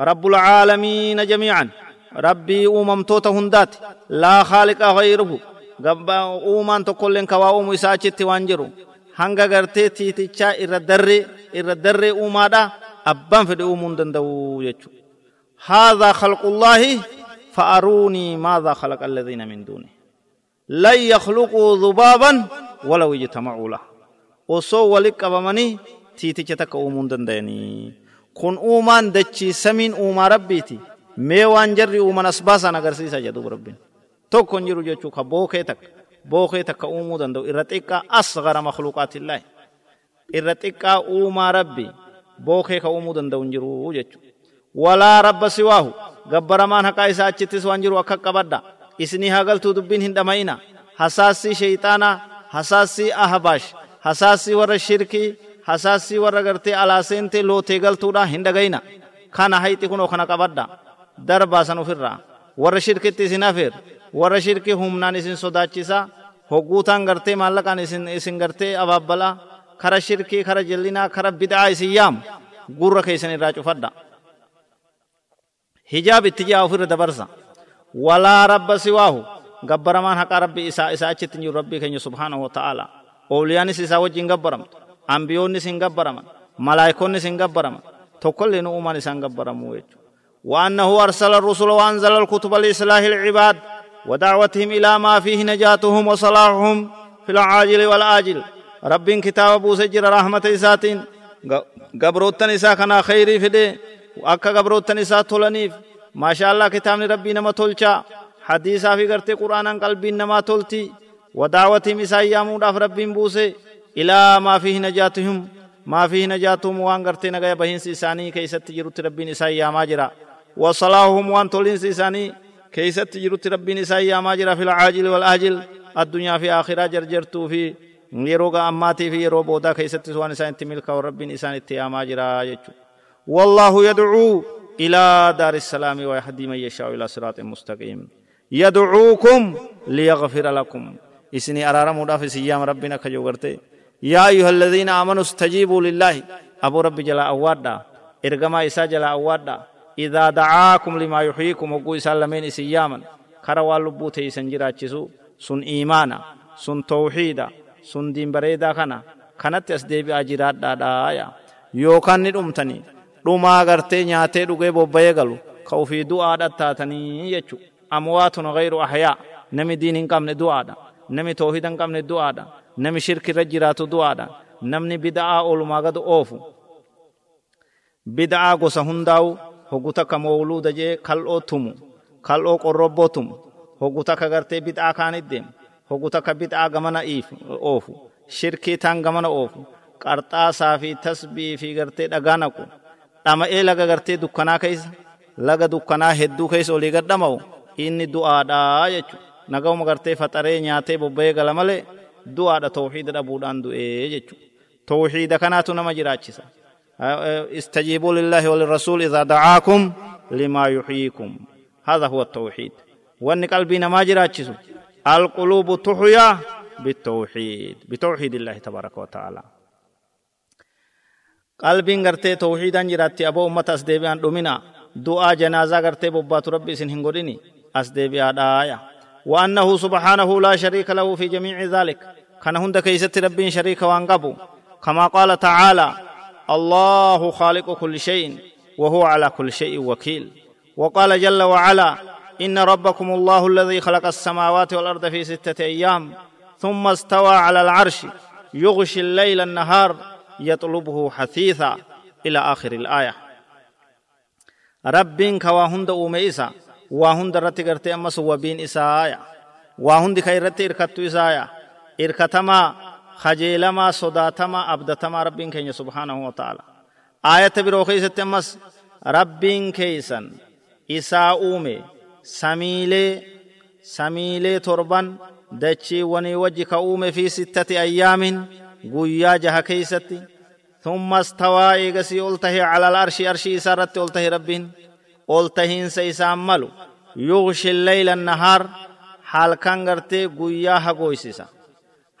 رب العالمين جميعا ربي أمم توتا هندات لا خالق غيره قبا أمان تقولن كوا أم إساچت وانجرو hanga gartee tiitichaa irra darree irra darree uumaadha abbaan fedhe uumuun danda'u jechuudha. هذا خلق الله فأروني ماذا خلق الذين من دونه لن يخلقوا ذبابا ولو وصو ولك أبمني tiiticha takka uumuu hin danda'anii kun uumaan dachii samiin uumaa rabbiiti mee waan jarri uuman as baasan agarsiisa jedhu rabbiin tokko hin jiru jechuu ka bookee takka bookee takka uumuu danda'u irra xiqqaa asgara makluuqaatillaahi irra xiqqaa uumaa rabbi bookee ka uumuu danda'u hin jiru jechuu walaa rabba siwaahu gabbaramaan haqaa isaa achittis waan jiru akka qabadha isinii hagaltuu dubbiin hin dhama'ina hasaassii sheeyxaanaa hasaassii ahbaash hasaassii warra shirkii hasaasii warra gartee alaaseente lootee galtuudha hin dhagayna kana hayti kunoo kana qabadha darbaasan ofirraa warra shirkitti isin afeer warra shirki humnaan isin sodaachisa hogguutaan gartee maallaqaan isin isin gartee abaabbalaa kara shirkii kara jallinaa kara bid'aa isin yaamu gurra keessan irraa cufadha hijaab itti ji'a ofirra dabarsa walaa rabba siwaahu gabbaramaan haqaa rabbi isaa isaa achitti jiru rabbii keenya subhaanahu wa ta'ala ooliyaanis isaa wajjin gabbaramtu ambiyoonnis hin gabbaraman malaayikonnis hin gabbaraman tokkollee nu uumaan isaan gabbaramu jechuudha وأنه أرسل الرسل وأنزل الكتب لإصلاح العباد ودعوتهم إلى ما فيه نجاتهم وصلاحهم في العاجل والآجل. رب كتاب أبو سجر رحمة إساتين. قبروتن إسا كنا خيري فدي وأكا قبروتن إسا تولنيف ما شاء الله كتاب ربي نما تولشا. حديثا في قرتي قرآنا قلبي نما تولتي. ودعوتهم إسا يامون ربي بوسي. إلى ما فيه نجاتهم. ما فيه نجاتهم وان غرتي نغايا بهنس إساني كيست جرت ربين إساي يا ماجرا وصلاحهم وان تولنس إساني كيست جرت ربين إساي يا ماجرا في العاجل والآجل. الدنيا في آخرة جرجرتو في يروغا أماتي في يرو بودا كيست سوان إسان تملك وربين إسان يا ماجرا يجو والله يدعو إلى دار السلام ويهدي من يشاء إلى صراط مستقيم. يدعوكم ليغفر لكم. إسني أرارم في سيام ربنا كجو يا أيها الذين آمنوا استجيبوا لله. أبو رب جلا أوادا إرغما إسا جلا أوادا إذا دعاكم لما يحييكم وقو إسا لمن إسياما كروا لبو تيسن جراچسو sun iimaana sun tawxiida sun diin bareedaa kana kanatti as deebi'aa jiraadhaadhaaya yookaan ni dhumtanii dhumaa gartee nyaatee dhugee bobba'ee galu ka ufii du'aadha taatanii jechu amwaatun gayru ahyaa nami diin hin qabne du'aadha nami tawhiida hin qabne du'aadha nami shirki irra jiraatu du'aadha namni bida'aa oolumaa gadu oofu bida'aa gosa hundaa'u hogu takka mawluuda jee kal'oo tumu. Kal'oo qorrobboo tumu. Hogu takka gartee bida'aa kaanit deemu hogu takka bida'aa gamana oofu. Shirkii taan gamana oofu. Qarxaasaa fi tasbii fi gartee dhagaa naqu dhama'ee laga gartee dukkanaa keessa laga dukkanaa hedduu keessa olii gadhama'u inni du'aadhaa jechuudha nagawuma gartee faxaree nyaatee bobba'ee gala malee du'aadha tawxiida dhabuudhaan du'ee jechuudha tawxiida kanaatu nama jiraachisa استجيبوا لله وللرسول إذا دعاكم لما يحييكم. هذا هو التوحيد. وأن قلبنا ما جراتشسو القلوب تحيا بالتوحيد بتوحيد الله تبارك وتعالى. tawxiidaan jiraatti aboo ummata as deebi'aan dhumina du'aa janaazaa gartee bobbaatu rabbi isin hin godhini as deebi'aadhaaya وأنه سبحانه لا شريك له في جميع ذلك. كان هند كيست ربين شريك وانقبوا كما قال تعالى الله خالق كل شيء وهو على كل شيء وكيل. وقال جل وعلا إن ربكم الله الذي خلق السماوات والأرض في ستة أيام ثم استوى على العرش يغشي الليل النهار يطلبه حثيثا. إلى آخر الآية. ربين كوا هند أوميسا وهند رتي قرتي أمس وبين إسايا وهند خيرتي إركتو إسايا إركتما خجيلما صداتما أبدتما ربين كيني سبحانه وتعالى آية بروخي ستمس ربين كيسن إسا أومي سميلي سميلي تربان. دچي وني وجه كأومي في ستة أيام guyyaa jaha keeysatti ثم استوى إيغسي ألته على الأرش أرشي إسارت ألته ربين ألتهين سيسام ملو. يغشي الليل النهار. حال كان غرتي قويا هقويسيسا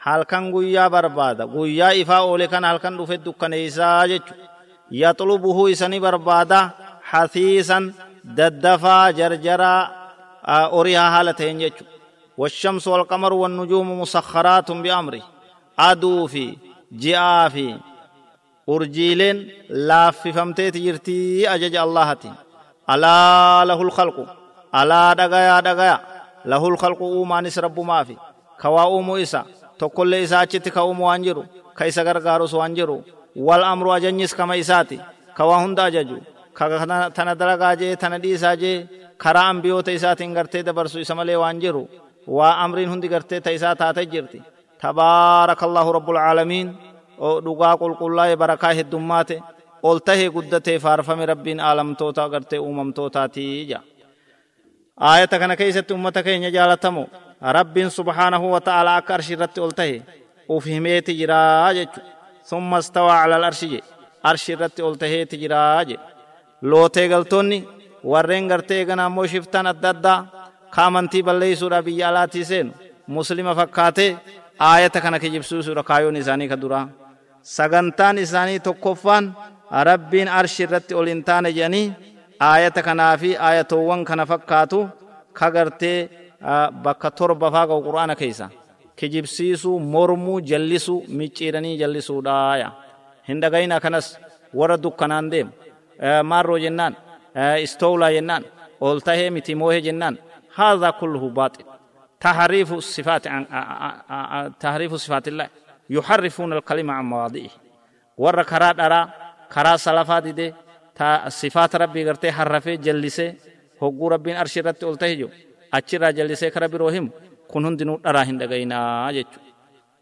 قويا بربادا قويا إفا أولي كان حال كان رفت دكان إيسا جيچو يطلبه إساني بربادا حثيثا ددفا جرجرا أوريها حالتين جيچو والشمس والقمر والنجوم مسخرات بأمره aduu fi ji'aa fi urjiileen laaffifamteeti jirtii ajaja allahati alaa lahul khalqu alaa dhagayaa dhagaya lahul khalqu uumaanis rabbumaafi ka waa uumuu isa tokkollee isaa achitti ka uumu waan jiru ka isa gargaarus waan jiru wal amru ajanyis kama isaati ka waa hunda ajaju ka tana dalagaa jee tana dhiisaa jee karaa ambiyoota isaatiin gartee dabarsu isa malee waan jiru waa amriin hundi gartee ta isaa taate jirti الله رب العالمين dhugaa qulqullaa'e barakaa heddummaate ol tahee guddatee faarfame rabbiin aalamtoota agartee uumamtootaatii ja aayata kana keessatti ummata keenya jaalatamo rabbiin subhaanahu wa ta'aalaa akka arshi irratti ol tahe uf himeeti jiraa jechu summa stawaa cala alarshi je arshi irratti ol taheeti jiraa je lootee galtoonni warreen gartee eegana ammoo shiftaan adda addaa ka amantii balleeysuudha biyya alaatii seenu muslima fakkaatee aayata kana kijibsiisuudha kaayoon isaanii ka duraa sagantaan isaanii tokkoffaan rabbiin arshi irratti ol hin taane jedhanii aayata kanaa fi aayatoowwan kana fakkaatu ka gartee bakka torba faa qabu qur'aana keessa kijibsiisuu mormuu jallisuu micciiranii jallisuudhaaya hin dhagayina kanas warra dukkanaan deemu maarroo jennaan istoowlaa jennaan ol tahee miti moohee jennaan haadhaa kulluhu baaxil تحريف الصفات عن تحريف صفات الله يحرفون الكلمة عن مواضعه ور كرا درا كرا سلفات دي تا صفات ربي غرتي حرفه جلسه هوغو ربين ارش رت اولته جو اچرا جلسه كرا بروهم كنون دينو درا هند غينا جچو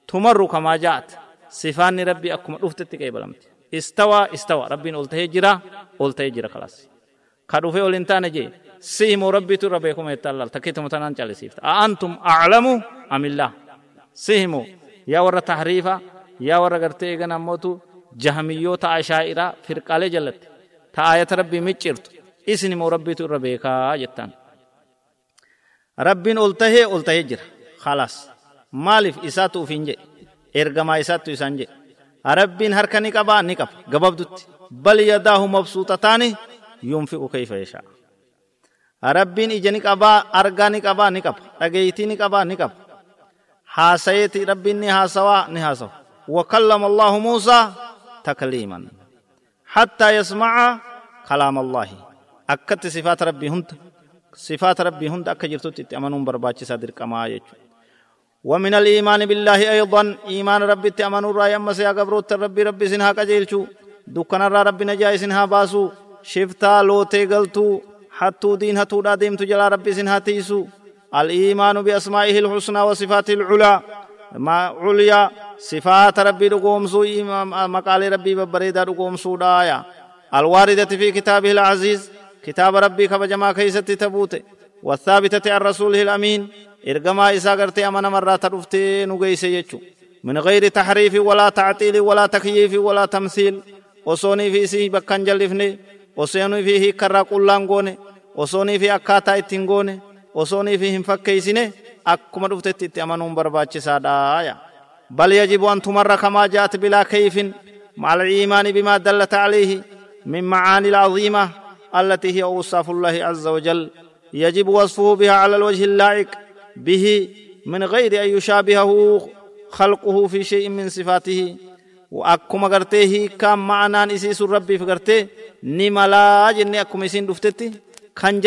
تمر كما جاءت صفان ربي اكم دفتت كيبلمت استوى استوى ربين اولته جرا اولته جرا خلاص كدوفه اولنتانه جي سيمو ربي تو ربكم يتلال تكيتم تنان جلسيفت أنتم أعلم أم الله سيمو يا ور تحريفا يا ور غرتي غنا موتو جهميو تا اشاعرة فرقاله جلت تا آية ربي مچرت اسني مو ربي تو ربيكا جتان ربين قلته قلته جر خلاص مالف إساتو فينجي إرغما إساتو إسانجي ربين هركني قبا نقب قببدت بل يداه مبسوطتان ينفق كيف يشاء rabbiin ija ni qabaa argaa ni qabaa ni qaba dhageeytii ni qabaa ni qaba حاسيتي ربي إني هاسوا نهاسوا وكلم الله موسى تكليما حتى يسمع كلام الله أكت صفات ربي هند صفات ربي هند أكا جرتوت أمنون برباچي صدر كما يجو. ومن الإيمان بالله أيضا إيمان ربي تأمنوا رأي أما سيا قبروت ربي ربي سنها كجيلشو دكنا را ربي نجاي سنها باسو. شفتا لوتي قلتو حتو دين هتو دا ديمتو جلا ربي سنها تيسو. الإيمان بأسمائه الحسنى وصفاته العلا ما عليا صفات ربي رقومسو مقال ربي ببريدا رقومسو دايا. الواردة في كتابه العزيز. كتاب ربي كبجما كيست تبوت والثابتة عن رسوله الأمين. إرقما إسا قرتي أمنا مرة ترفتي نقيس يجو. من غير تحريف ولا تعطيل ولا تكييف ولا تمثيل. وصوني في سي بكان جلفني. وصوني فيه كرا قلان قوني وصوني في أكاتا osoonii fi hin fakkeeysine akkuma dhuftetti itti amanuun barbaachisaadha بل يجب أن تمر كما جاءت بلا كيف. مع الإيمان بما دلت عليه. من معاني العظيمة. التي هي أوصاف الله عز وجل يجب وصفه بها على الوجه اللائق به من غير أن يشابهه خلقه في شيء من صفاته وأكما قرته كم معنى نسيس الرب فقرته نملا جنة أكما يسين دفتتي كان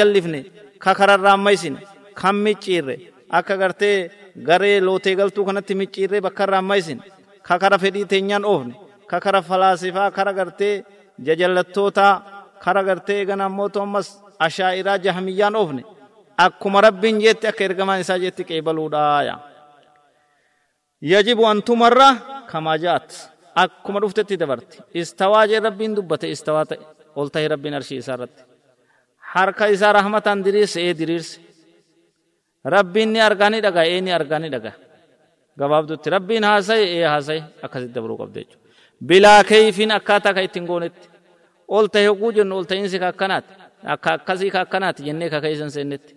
ka kararraa ammaysine kan micciirre akka gartee garee lootee galtuu kanatti micciirree bakka irraa ammaysine ka kara fedhii teenyaan oofne ka kara falaasifaa kara gartee jajallattootaa kara gartee egan ammoo ammas ashaa'iraa jahmiyyaan oofne akkuma rabbiin jeetti akka ergamaan isaa jeetti qeebaluudhaaya yajibu an tumarra kamaa jaat akkuma dhuftetti dabarti istawaa jee rabbiin dubbate istawaa ta'e ol ta'e rabbiin arshii isaa irratti harka isaa rahmatan diriirse ee diriirse rabbiin ni argaa ni dhagaa ee ni argaa ni dhagaa gabaabdutti rabbiin haasaye ee haasaye akkasitti dabruu qabda jechuudha bilaa keeyfiin akkaataa ka ittiin goonetti ol ta'e hogguu jennu ol ta'iinsi ka akkanaati akka akkasii ka akkanaati jennee ka keeysan seennetti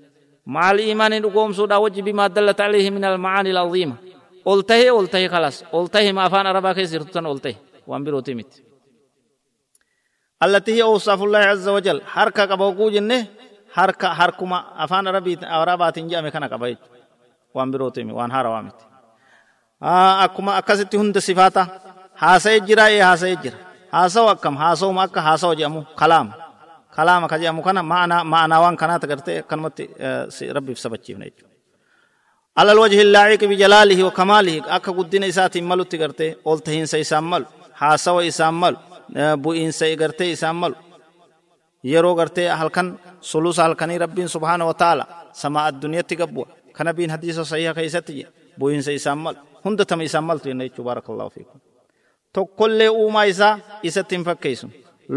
maal imaanii dhugoomsuudhaa wajji bimaa dallata alayhi min almacaani alcaziima ol ta'e ol ta'e kalas ol ta'e ma afaan arabaa keessa jirtu tan ol ta'e waan birootii miti التي هي أوصاف الله عز وجل حركة قبوكو جنة حركة حركما أفان ربي أورابات إنجا مكانا قبايت وان بروتيمي وان هارا وامت آه أكما أكست هند صفاتا حاسا جرا إيه حاسا جرا وكم حاسا ومكا حاسا وجامو كلام كلام كجامو كنا معنى معنى وان كنا تقرتي كلمة آه، ربي في سبتشي على الوجه اللائق بجلاله وكماله أكا قدين إساتي ملو تقرتي قلتهين سيسام ملو حاسا وإسام ملو bu'iinsa gartee isaan malu yeroo gartee halkan sulusa halkanii rabbiin subhaana wa ta'ala samaa adduniyatti gabbu'a kana biin hadiisa sahiha keessatti jedha bu'iinsa isaan malu hunda tama isaan maltu jenna jechuu baarakallahu fiikum tokkollee uumaa isaa isatti hin fakkeessu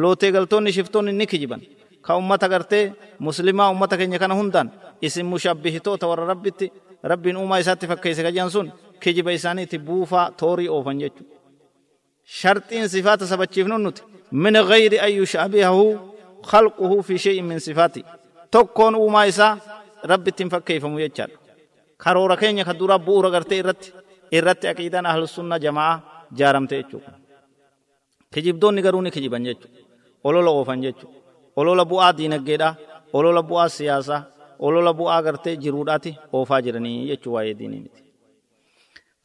lootee galtoonni shiftoonni ni kijiban ka ummata gartee muslimaa ummata keenya kana hundaan isin mushabbihitoota warra rabbitti rabbiin uumaa isaatti fakkeesse kajan sun kijiba isaaniiti buufaa toorii oofan jechuudha شرطين صفات سبتشيف نوت من غير أن يشابهه خلقه في شيء من صفاته تكون وما إسا رب تنفك كيف ميجر كارورا كينيا كدورا بورا غرتي إرت إرت أكيدان أهل السنة جماعة يجوك كجيب دون نغروني كجيبان يجو أولولا أوفان يجو أولولا بوا دينك جيدا أولولا بوا سياسة أولولا بوا غرتي جروداتي أوفا جرني يجو واي ديني متي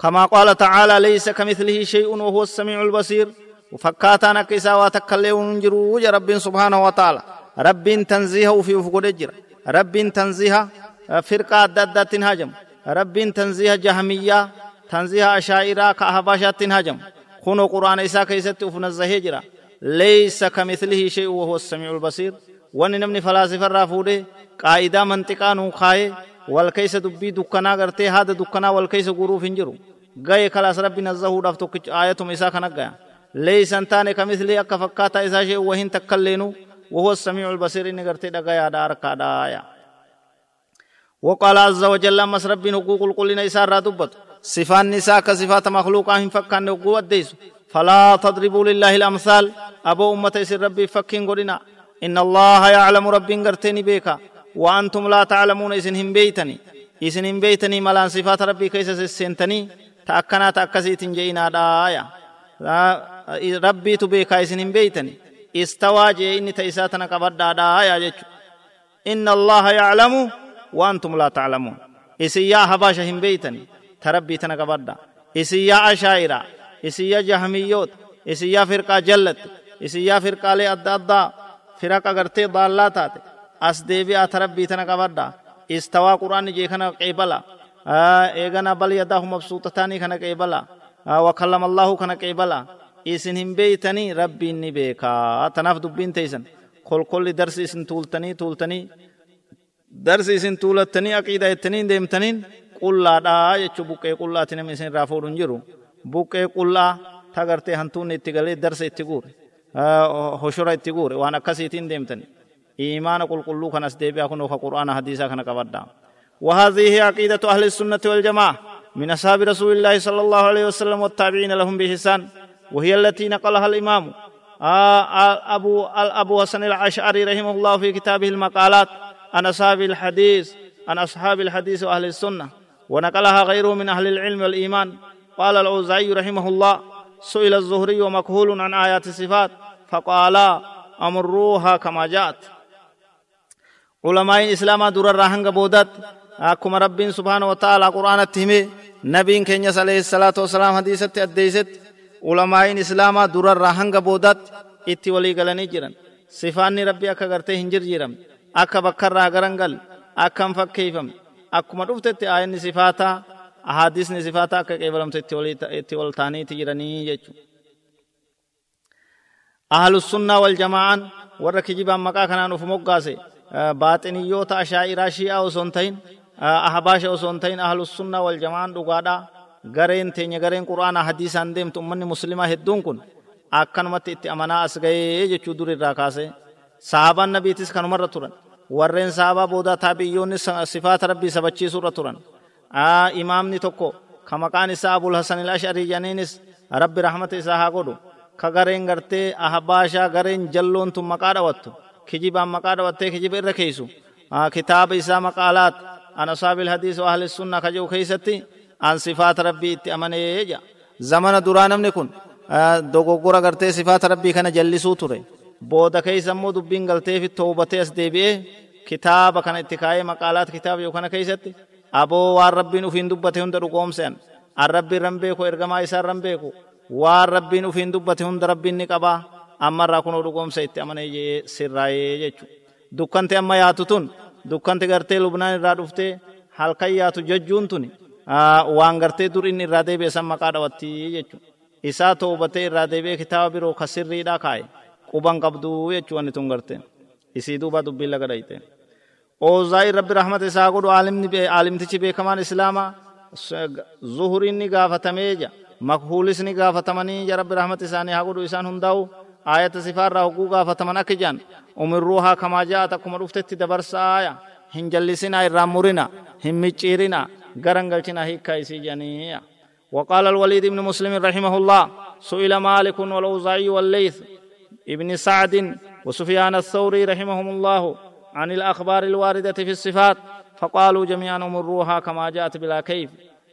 كما قال تعالى ليس كمثله شيء وهو السميع البصير وفكاتانا كيسا واتكالي ونجرو رب سبحانه وتعالى رب تنزيه في فقود رب تنزيه فرقة دادة تنهاجم رب تنزيه جهمية تنزيه أشائرة كأهباشة تنهاجم خونو قرآن إسا كيست أفنزه جرا ليس كمثله شيء وهو السميع البصير وان نمني فلاسفة رافوده قائدة منطقة نوخاي والكيس دبي دكنا غرتي هذا دكنا والكيس غروف انجرو غاي خلاص ربي نزهو داف تو آية مسا كنا غا ليس انتان كمثل اك فكاتا اذا شيء وهن تكلينو وهو السميع البصير ان غرتي دغا دار كادا يا وقال عز وجل مس ربي حقوق القلنا اسار دبت صفات نساء كصفات مخلوقا هم فكان قوت ديس فلا تضربوا لله الأمثال. أبو أمة سر ربي فكين غدنا إن الله يعلم ربي غرتني بيكا. وأنتم لا تعلمون إسن هم بيتني. إسن هم بيتني ملان صفات ربي كيس سنتني تأكنا تأكسيت جينا دايا. ربي تبيكا إسن هم بيتني. استوى جيني تيساتنا قبر دايا جيش إن الله يعلم وأنتم لا تعلمون. إسن يا هباشا هم بيتني. تربی تنا قبردہ اسیا اشاعرہ اسیا جہمیوت اسیا فرقہ جلت اسیا فرقہ لے ادا ادا فرق اگرتے داللہ تاتے اس دیوی آتربی تنا قبردہ استوا قرآن جیخنا قیبلا ایگنا بل یداہ مبسوطتانی کھنا قیبلا وکلم اللہ کھنا قیبلا isin hin beeytanii rabbiin ni beekaa tanaaf dubbiin teeysan kolkolli darsi isin tuultanii tuultanii darsi isin tuulattanii aqiida ettaniin deemtaniin qullaadhaa jechuu buqqee qullaati namni isin irraa fuudhu hin jiru. Buqqee qullaa tagartee hantuunni itti galee darsa itti guure. Hoshora itti guure. Waan akkasiitiin إيمان قل قلو كان أسديبي أكون وخا قرآن حديثا كان قبدا وهذه عقيدة أهل السنة والجماعة من أصحاب رسول الله صلى الله عليه وسلم والتابعين لهم بإحسان وهي التي نقلها الإمام أبو أبو حسن العشعري رحمه الله في كتابه المقالات عن أصحاب الحديث عن أصحاب الحديث وأهل السنة ونقلها غيره من أهل العلم والإيمان. قال الأوزعي رحمه الله سئل الزهري ومكهول عن آيات الصفات فقال أمروها كما جاءت. علماء الإسلام دور الرهنگ بودت. أكما رب سبحانه وتعالى قرآن التهمي نبي كنيس عليه الصلاة والسلام حديثة أديست. ulamaa'iin islaamaa durarraa hanga boodaatti itti walii galanii jiran sifaanni rabbii akka gartee hin jirjiiramne akka bakkarraa garan gal akka hin fakkeeyfamne akkuma dhuftetti aayanni sifaataa ahaadisni sifaataa akka qeebalamte itti wal taaniiti jiranii jechuudha. ahlussunnaa wal jamaa'aan warra kijibaan maqaa kanaan uf moggaase baaxiniyyoota ashaa'iraa shi'aa osoo hin ta'in ahabaasha osoo hin ta'in ahlussunnaa wal jamaa'aan dhugaadhaa gareen teenya gareen quraanaa hadiisaan deemtu ummanni muslimaa hedduun kun akkanumatti itti amanaa as ga'ee jechuu dur irraa kaase sahabaan nabiitis kanumarra turan warreen sahabaa boodaa taabiyyoonni sifaata rabbii sabachiisuurra turan imaamni tokko ka maqaan isaa abul hasan il ash'arii janiinis rabbi rahmata isaa haa godhu ka gareen gartee ahbaashaa gareen jalloon tun maqaa dhawattu kijibaan maqaa dhawattee kijiba irra keeysu kitaaba isaa maqaalaat an asaabil hadiis wa ahli sunna ka jedhu keeysatti an sifaata rabbii itti amanee zamana duraa namni kun dogoggora gartee sifaata rabbii kana jallisuu ture booda keessa immoo dubbiin galteefi toobatee as deebi'ee kitaaba kana itti kaayee maqaalaat kitaaba yoo kana keessatti aboo waan rabbiin ufiin dubbate hunda dhugoomsean an rabbiin ran beeku ergamaa isaa ran beeku waan rabbiin ufiin dubbate hunda rabbiin ni qabaa ammarraa kunoo dhugoomsa itti amanee sirraayee jechuudha dukkanti amma yaatu tun dukkanti gartee lubnaan irraa dhuftee halkan yaatu jajjuun tuni waan gartee dur inni irraa deebi'e san maqaa dhawattii jechuudha. Isaa toobatee irraa deebi'ee kitaaba biroo ka sirriidhaa kaa'e quban qabduu jechuu wanni tun garteen. Isii duuba dubbiin laga dhayte. Oozaa'i rabbi rahmata isaa godhu aalimtichi beekamaan islaamaa zuhuriin ni gaafatamee ja makhuulis ni gaafatamanii ja rabbi rahmata isaanii haa godhu isaan hundaa'u ayata sifaarraa hogguu gaafataman akka jaan umirruu haa kamaa ja'at akkuma dhuftetti dabarsaaya hin jallisinaa irraan murina hin micciirina غرنجلتنا هيك كايسي جانية وقال الوليد بن مسلم رحمه الله سئل مالك والأوزاعي والليث ابن سعد وسفيان الثوري رحمهم الله عن الأخبار الواردة في الصفات فقالوا جميعا أمروها كما جاءت بلا كيف.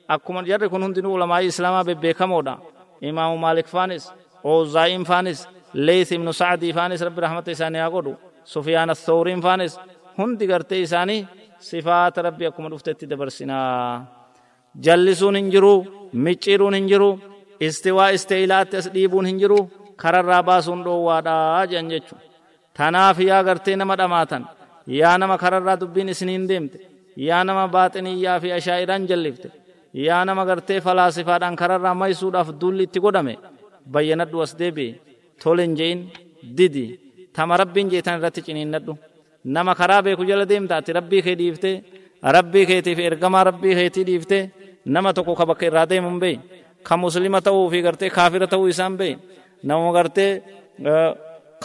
أكما جر كن هندن علماء إسلام ببيكمودا. إمام مالك فانس أوزاعي فانس ليث بن سعد فانس رب رحمة إساني أقول سفيان الثوري فانس هندي قرتي إساني sifaata rabbi akkuma dhuftetti dabarsinaa jallisuun hin jiru micciiruun hin jiru istiwaa isteeyilaatti hin kararraa baasuun dhoowwaadhaa jedhan jechu tanaaf yaa gartee nama dhamaatan yaa nama kararraa dubbiin isiniin deemte yaa nama baaxiniyyaa fi ashaa'iraan jallifte yaa nama gartee falaasifaadhaan kararraa maysuudhaaf dulli itti godhame bayyanadhu as deebi'e tolen je'in didi tama rabbiin jeetan irratti ciniinnadhu nama karaa beeku jala deemta ati rabbii kee dhiiftee rabbii keetiif ergamaa rabbii keetii dhiiftee nama tokko ka bakka irraa deemu hin beeyin ka muslima ta'uu fi gartee kaafira ta'uu isaan beeyin nama gartee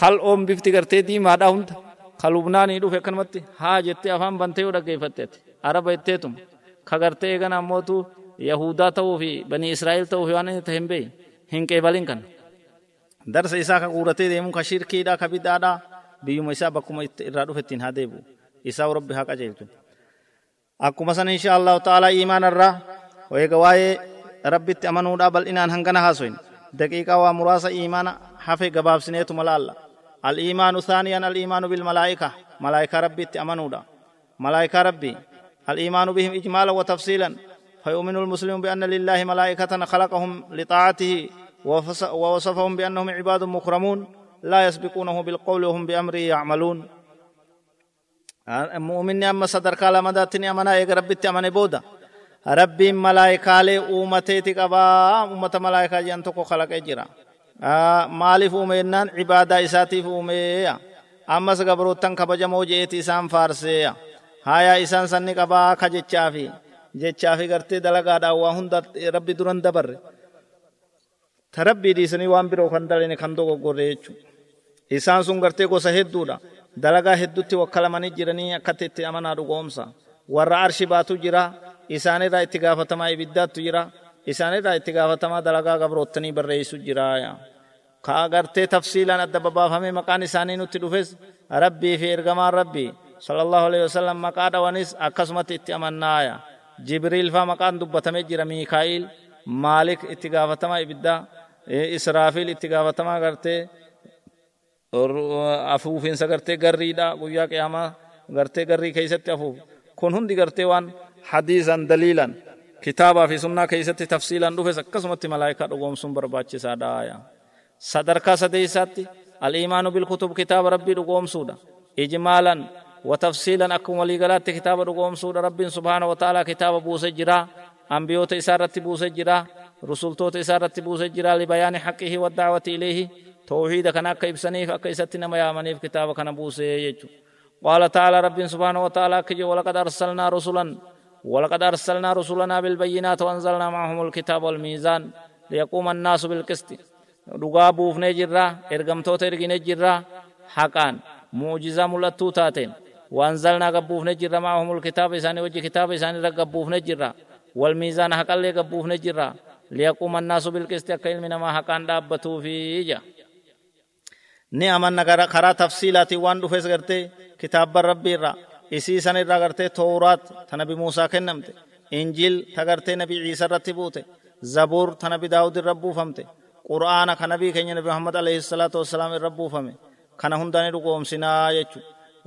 kal'oon bifti gartee diimaadha hunda ka lubnaanii dhufe akkanumatti haa jettee afaan bantee yoo dhaggeeffatte ati araba jetteetuma ka gartee eegana ammootu yahudaa ta'uu fi banii israa'el ta'uu fi waan inni ta'e hin beeyin hin qeebalin kan darsa isaa ka guuratee deemu ka shirkiidha ka bidhaadha biyyuma isaa bakkuma irraa dhufettiin haa deebi'u isaa rabbi haa qajeelchu akkuma san insha allahu ta'ala iimaan irraa eega waa'ee rabbitti amanuudhaa bal'inaan hangana haasoin daqiiqaa waa muraasa iimaana hafe gabaabsineetuma laalla الإيمان ثانيا الإيمان بالملائكة. ملائكة ربي تأمنودا. ملائكة ربي. الإيمان بهم إجمالا وتفصيلا. فيؤمن المسلم بأن لله ملائكة خلقهم لطاعته ووصفهم بأنهم عباد مكرمون. لا يسبقونه بالقول وهم بأمره يعملون. مؤمني أما صدر كالا مداتني أمنا إيقى ربي أمني بودا. ربي ملائكة لي أمتي تقبا أمة ملائكة جانتو خلق جرا maaliif uume jennaan ibaadaa isaatiif uumeeya ammas gabroottan kabajamoo jeeti isaan faarseeya haayaa isaan sanni qabaa ka jechaafi jechaafi gartee dalagaadhaan waa hunda rabbi duran dabarre ta rabbii dhiisanii waan biroo kan dalene kan dogoggorre jechuudha isaan sun gartee gosa hedduudha dalagaa heddutti wakkalamanii jiranii akkatti itti amanaa dhugoomsa warra arshi baatu jira isaanirraa itti gaafatamaa ibiddaattu jira isaanirraa itti gaafatamaa dalagaa gabroottanii barreessu jiraaya ka agartee tafsiilaan adda babaafamee maqaan isaanii nutti dhufes rabbii fi ergamaan rabbii sallallahu alaihi wasallam maqaa dhawanis akkasumatti itti amannaaya jibriil faa maqaan dubbatamee jira miikaa'il maalik itti gaafatamaa ibiddaa israafiil itti gaafatamaa gartee afuufiinsa gartee garriidha guyyaa qiyaamaa gartee garrii keessatti afuuf kun hundi gartee waan hadiisan daliilan kitaabaa fi sunnaa keessatti tafsiilan dhufes akkasumatti malaayikaa dhugoomsuun barbaachisaadha sadarkaa sadeessaatti al-iimaanu bilkutub kitaaba rabbii dhugoomsuudha ijmaalan وتفصيلا أكم وليقلات كتاب رقوم سورة رب سبحانه وتعالى كتاب بوس جرا أنبيوت إسارة بوس جرا رسولتوت إسارة بوس جرا لبيان حقه والدعوة إليه. توحيد كان أكا إبسنيف أكا إستنا ما يامنيف كتاب كان بوس يجو قال تعالى رب سبحانه وتعالى كجي. ولقد أرسلنا رسلا ولقد أرسلنا رسلنا بالبينات وأنزلنا معهم الكتاب والميزان ليقوم الناس بالقسط. dhugaa buufnee jirra ergamtoota ergine jirra haqaan muujizaa mul'attuu taateen وأنزلنا قبوف نجرة معهم الكتاب إساني وجه كتاب إساني رقبوف نجرة والميزان حقا لي قبوف نجرة ليقوم الناس بالقسط كإلم ما حقان دابتو في إجا ni amanna karaa tafsiilaati waan dhufes gartee kitaabban rabbii irraa isii san irraa gartee tooraat ta nabi muusaa kennamte injiil ta gartee nabi ciisa irratti buute zabuur ta nabi daawud irra buufamte qur'aana ka nabii keenya nabi muhammad alayhi salaatu wassalaam irra buufame kana hundaani dhugoomsinaa jechu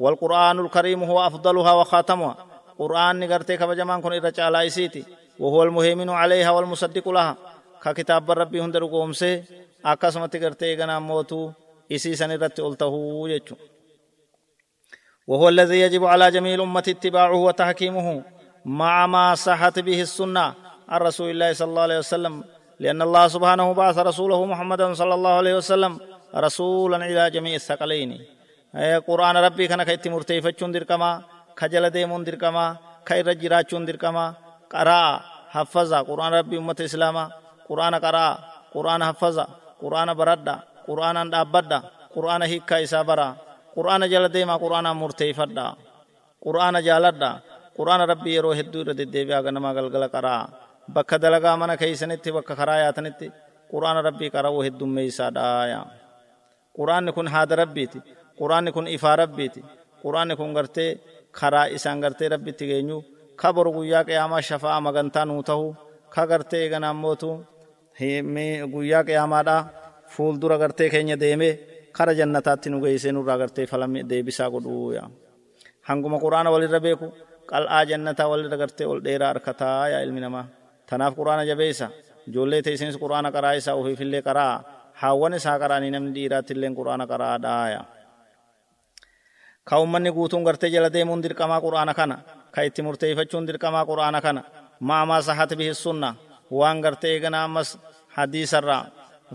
والقرآن الكريم هو أفضلها وخاتمها قرآن نغرتي كبجمان كن إرى على إسيتي وهو المهيمن عليها والمصدق لها ككتاب ربي هندر قومسي أكاسمتي غرتي غنا موتو إسي سنرت ألته يجو وهو الذي يجب على جميع الأمة اتباعه وتحكيمه مع ما صحت به السنة عن رسول الله صلى الله عليه وسلم لأن الله سبحانه بعث رسوله محمدا صلى الله عليه وسلم رسولا إلى جميع الثقلين. قرآن ربي كان كيتي مرتيفتشون دركما كجل ديمون دركما كير جراچون دركما قراء حفظا. قرآن ربي أمة إسلاما قرآن قراء قرآن حفظا. قرآن بردا قرآن دابدا قرآن هيكا إسا qur'aana jala deemaa qur'aanaa murteeyfadha qur'aana jaaladha qur'aana rabbii yeroo hedduu irra deddeebi'aa ganamaa galgala qaraa bakka dalagaa mana keeysanitti bakka karaa yaatanitti qur'aana rabbii qarawuu heddummeeysaadhaaya qur'aanni kun haada rabbiiti. Qur'aanni kun ifaa rabbiiti. Qur'aanni kun gartee karaa isaan gartee rabbitti geenyu ka boru guyyaa qiyaamaa shafa'aa magantaa nuu tahu ka gartee eeganammootu guyyaa qiyaamaadhaa fuuldura gartee keenya deemee kara jannataatti nu geeysee nurraa gartee falami deebisaa godhuuya hanguma quraana walirra beeku qal'aa jannataa walirra gartee ol dheeraa harkataa yaa ilmi namaa tanaaf quraana jabeessa ijoollee teessinis quraana qaraa isaa ofiifillee qaraa haawwan isaa qaraanii namni dhiiraattilleen quraana qaraadhaaya ka ummanni guutuun gartee jala deemuun dirqamaa quraana kana ka itti murteeffachuun dirqamaa quraana kana maamaa sahat bihi waan gartee eegana ammas hadiisarraa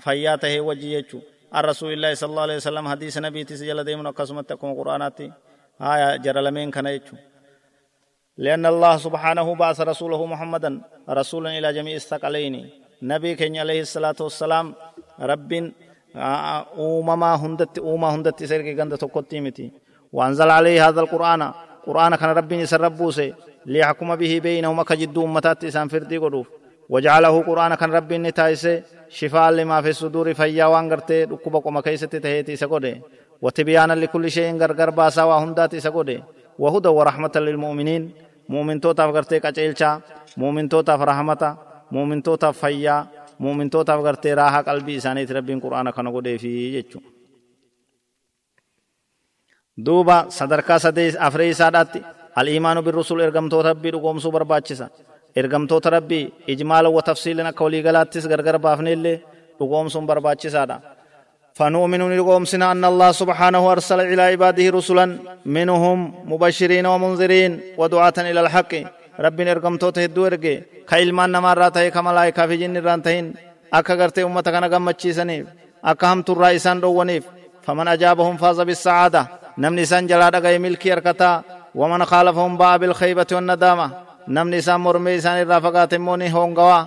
fayyaa tahee wajji jechuu an rasuulillaahi sal allahu alehi wasalam hadiisa nabiitis jala deemuun akkasumatti akkuma quraanaatti haya jara lameen kana jechuu لأن الله سبحانه بعث رسوله محمدا رسولا إلى جميع الثقلين. نبي كن عليه الصلاة والسلام رب أومما هندت أوما هندت سيرك غند تقطيمتي وأنزل عليه هذا القرآن. قرآن كان رب يسربوسي ليحكم به بينهما كجد أمتات إسان فردي وجعله قرآن كان ربي نتايس شفاء لما في الصدور فيا وانغرت ركوبا كما كيست تهيتي سكودي وتبيانا لكل شيء غرغر باسا وهنداتي سكودي وهدى ورحمة للمؤمنين. مؤمن توتا فغرت كاتيلشا مؤمن توتا فرحمتا مؤمن توتا فيا. مؤمن توتا فغرت راحة قلبي. ساني تربي قرآن كان غودي في يجو دوبا صدر كاسا ديس أفريسا داتي. الإيمان بالرسول إرغم توتا بيرغم سوبر باتشيسا ergamtoota rabbii ijmaala wa tafsiilan akka waliigalaattis gargar baafne illee dhugoomsuun barbaachisaadha. فنؤمن لقومسنا أن الله سبحانه أرسل إلى عباده رسلا منهم مبشرين ومنذرين ودعاة إلى الحق رب إرقم توته الدورق كإلمان نمار تهي كملائكة في جن رانتهين أكا قرتي أمتك نقمتشي سنيف أكا هم ترى إسان روانيف فمن أجابهم فاز بالسعادة نمني سان جلاد غي ملكي أركتا ومن خالفهم باء بالخيبة والندامة نمني سان مرمي سان الرافقات موني هونغوا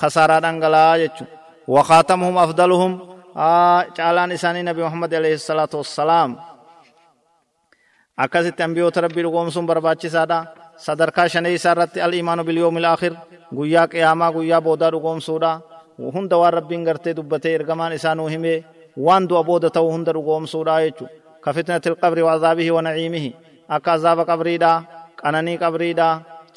خسارة أنقلا يجو وخاتمهم أفضلهم caalaan isaanii nabi muhammad alayhi salaatu wassalaam akkasitti ambiyoota rabbii dhugoomsuun barbaachisaadha sadarkaa shaneeysaa irratti al-imaanu bilyoomi ilaakhir guyyaa qiyaamaa guyyaa boodaa dhugoomsuudha hunda waan rabbiin gartee dubbatee ergamaan isaa nuu himee waan du'a booda ta'u hunda dhugoomsuudha jechu ka fitnati ilqabri wa azaabihi wa naciimihi akka azaaba qabriidha qananii qabriidha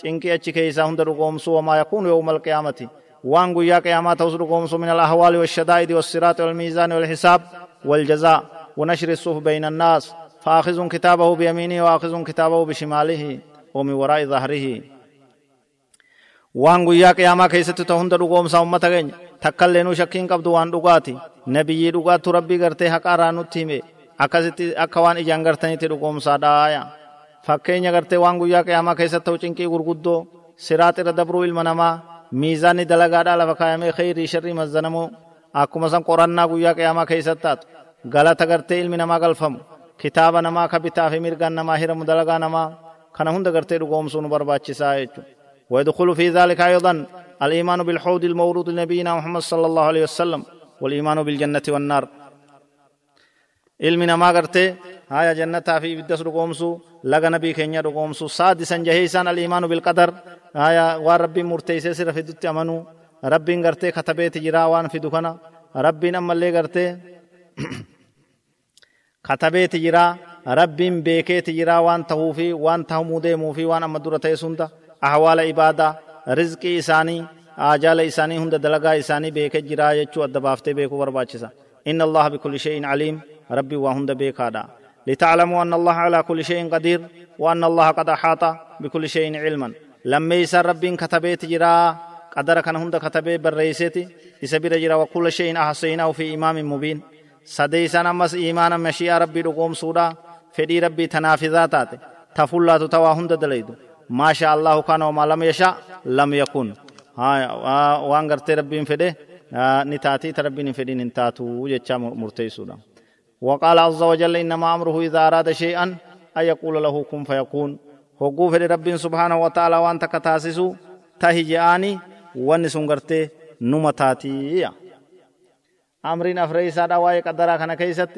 cinqii achi keeysaa hunda dhugoomsuu wamaa yakuunu yowma alqiyaamati وان قيا قيامات توسرقهم من الأهوال والشدائد والصراط والميزان والحساب والجزاء ونشر الصف بين الناس فآخذ كتابه بيمينه وآخذ كتابه بشماله ومن وراء ظهره waan guyyaa qiyaamaa keessatti ta'u hunda dhugoomsaa ummata keenya takkallee nu shakkiin qabdu waan dhugaati nabiyyii dhugaattu rabbii gartee haqaaraa nutti hime akkasitti akka waan ijaan gartanitti dhugoomsaa dhaaya fakkeenya gartee waan guyyaa qiyaamaa keessatti ta'u cinqii gurguddoo siraaxira dabruu ilma namaa miizaanni dalagaadhaa lafa kaayamee kheyrii sharrii mazzanamoo akkuma san qorannaa guyyaa qiyaamaa keessatti taatu galata gartee ilmi namaa galfamu kitaaba namaa ka bitaa fi mirgaan namaa hiramu dalagaa namaa kana hunda gartee dhugoomsuu nu barbaachisaa jechuudha. ويدخل في ذلك أيضا الإيمان بالحوض المورود لنبينا محمد صلى الله عليه وسلم والإيمان بالجنة والنار ilmi namaa gartee haya jannataa fi ibiddas dhugoomsuu laga nabii keenya dhugoomsuu saadisan jaheeysaan aliimaanu bilqadar haya waan rabbiin murteeysee sira fidutti amanuu rabbiin gartee katabeeti jiraa waan fidu kana rabbiin ammallee gartee katabeeti jiraa rabbiin beekeeti jiraa waan tahuu fi waan tahamuu deemuu fi waan amma dura ta'e sunda ahwaala ibaadaa rizqii isaanii ajaala isaanii hunda dalagaa isaanii beekee jiraa jechuu adda baaftee beekuu barbaachisa inna allaha bikulli shay'in aliim ربي وهند بيكادا. لتعلموا أن الله على كل شيء قدير وأن الله قد أحاط بكل شيء علما. لما يسر ربي كتبت جرا قدر كان هند كتبه بالرئيسة يسبر جرا وكل شيء أحسيناه في إمام مبين. سديسان أمس إيمانا مشيئة ربي رقوم سودا فدي ربي تنافذاتات تفلا تتوا هند دليدو. ما شاء الله كان وما لم يشاء لم يكن. ها وان غرتي ربي فده نتاتي تربي فدي نتاتو جچا مرتي سودا. وقال عز وجل إنما أمره إذا أراد شيئا أن يقول له كن فيكون. هقو فر رب سبحانه وتعالى وانت كتاسسو تهجاني وان سنغرتي نمتاتي أمرين أفريسا دواي قدرا كان كيست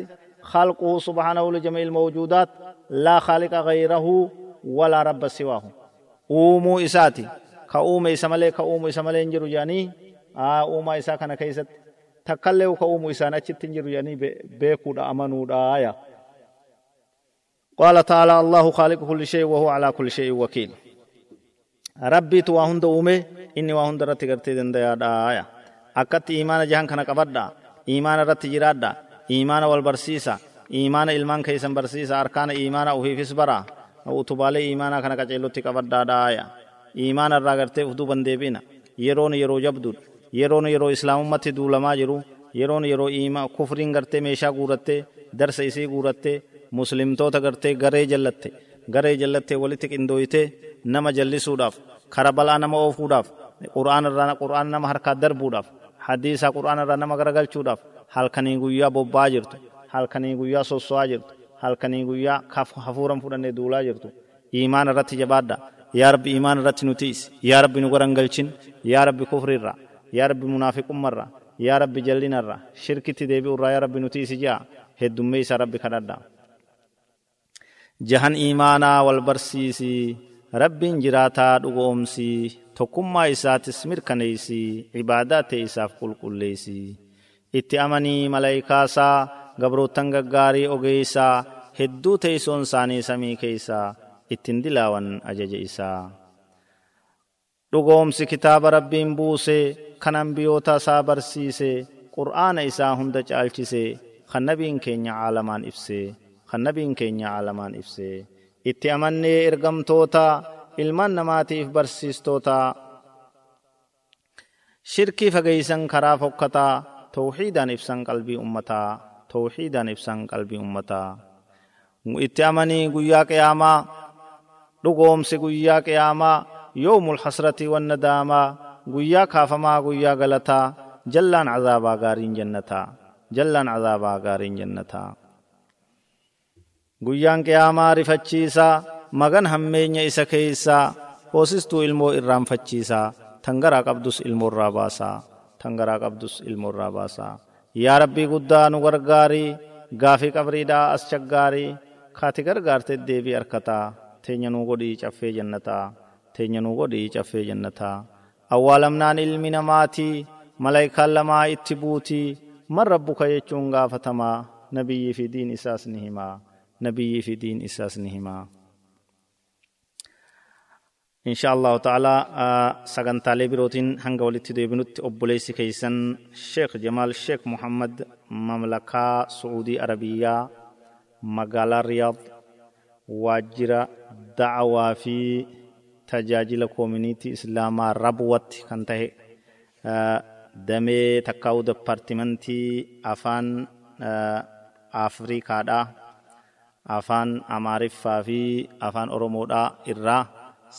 خلقه سبحانه لجميع الموجودات لا خالق غيره ولا رب سواه أومو إساتي كأوم إسمالي كأوم إسمالي انجرو جاني آه أوم إسا كان كيست takkallee ka uumu isaan achitti hin jiru jedhanii beekuudha amanuudhaaya قال تعالى الله خالق كل شيء وهو على كل شيء وكيل ربي تو هند اومه اني وهند رت کرتے دندا دایا اکت ایمان جہان کنا قبدا ایمان رت جرادا ایمان والبرسیسا ایمان علمان کیسن برسیسا ارکان ایمان اوہی فسبرا أو تبالے ایمان کنا کچلوتی قبدا دایا ایمان را کرتے ودو بندے بینا يرون يرو جبدود yeroon yeroo islaamummatti duulamaa jiru yeroon yeroo iima kufriin gartee meeshaa guurattee darsa isii guurattee muslimtoota gartee garee jallatte garee jallattee walitti qindooytee nama jallisuudhaaf kara bal'aa nama oofuudhaaf qur'aanarraa qur'aana nama harkaa darbuudhaaf hadiisaa qur'aanarraa nama garagalchuudhaaf halkanii guyyaa bobba'aa jirtu halkanii guyyaa sosso'aa jirtu halkanii guyyaa hafuuran fudhannee duulaa jirtu iimaan irratti jabaadha yaa rabbi iimaan irratti nutiis yaa rabbi nu garangalchin yaa rabbi kufriirraa yaa rabbi munaafiqummarra yaa rabbi jallinarra shirkitti deebi'urraa yaa rabbi nuti isi ji'a heddummee isa rabbi kadhadha. Jahan iimaanaa wal barsiisi rabbiin jiraataa dhugoomsi tokkummaa isaatis mirkaneeysi ibaadaa ta'e isaaf qulqulleeysi itti amanii malaayikaasaa gabroottan gaggaarii ogeeysaa hedduu teeysoon isaanii samii keeysaa ittin dilaawan ajaja isaa dhugoomsi kitaaba rabbiin buusee kan ambiyoota isaa barsiise qur'aana isaa hunda caalchise kan nabiin keenya caalamaan ibse kan nabiin keenya caalamaan ibse itti amannee ergamtoota ilmaan namaatiif barsiistoota shirkii fageysan karaa fokkataa tawxiidaan ibsan qalbii ummataa tawxiidaan ibsan qalbii ummataa itti amanii guyyaa qiyaamaa dhugoomse guyyaa qiyaamaa yoomul hasrati wannadaamaa guyyaa kaafamaa guyyaa galataa jallaan cazaabaa gaariin jannataa jallaan cazaabaa gaariin jannataa guyyaan qiyaamaa rifachiisaa magan hammeenya isa keeysaa hoosistuu ilmoo irraanfachiisaa tangaraa qabdus ilmoorraa baasaa tangaraa qabdus ilmoorraa baasaa yaa rabbii guddaa nu gargaarii gaafii qabriidhaa as chaggaarii kaati gargaarte deebii harkataa teenya nuu godhii caffee jannataa teenya nuu godhii caffee jannataa awwaalamnaan ilmi namaatii malaayikaan lamaa itti buutii man rabbuka jechuun gaafatamaa nabiyyii fi diin isaas ni himaa nabiyyii fi diin isaas ni himaa إن شاء الله تعالى سجن طالب روتين هنگا ولت ديبنوت أبوليس كيسن الشيخ جمال الشيخ محمد مملكة سعودي عربية مقالة رياض واجرة في تجاجل كومينيتي إسلاما ربوت كنته damee takkaa'u departimentii afaan afriikaadha afaan amaariffaa fi afaan oromoodha irraa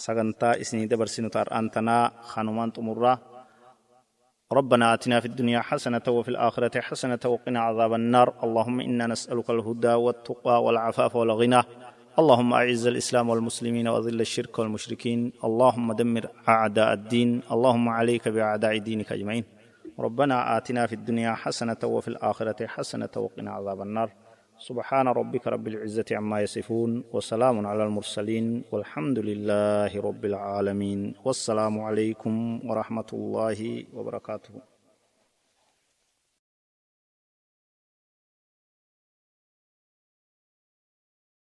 sagantaa isinii dabarsinu ta'ar'aan tanaa kanumaan xumurraa ربنا آتنا في الدنيا حسنة وفي الآخرة حسنة وقنا عذاب النار اللهم إنا نسألك الهدى والتقى والعفاف والغنى اللهم أعز الإسلام والمسلمين وأذل الشرك والمشركين. اللهم دمر أعداء الدين. اللهم عليك بأعداء دينك أجمعين. ربنا آتنا في الدنيا حسنة وفي الآخرة حسنة وقنا عذاب النار. سبحان ربك رب العزة عما يصفون وسلام على المرسلين. والحمد لله رب العالمين. والسلام عليكم ورحمة الله وبركاته.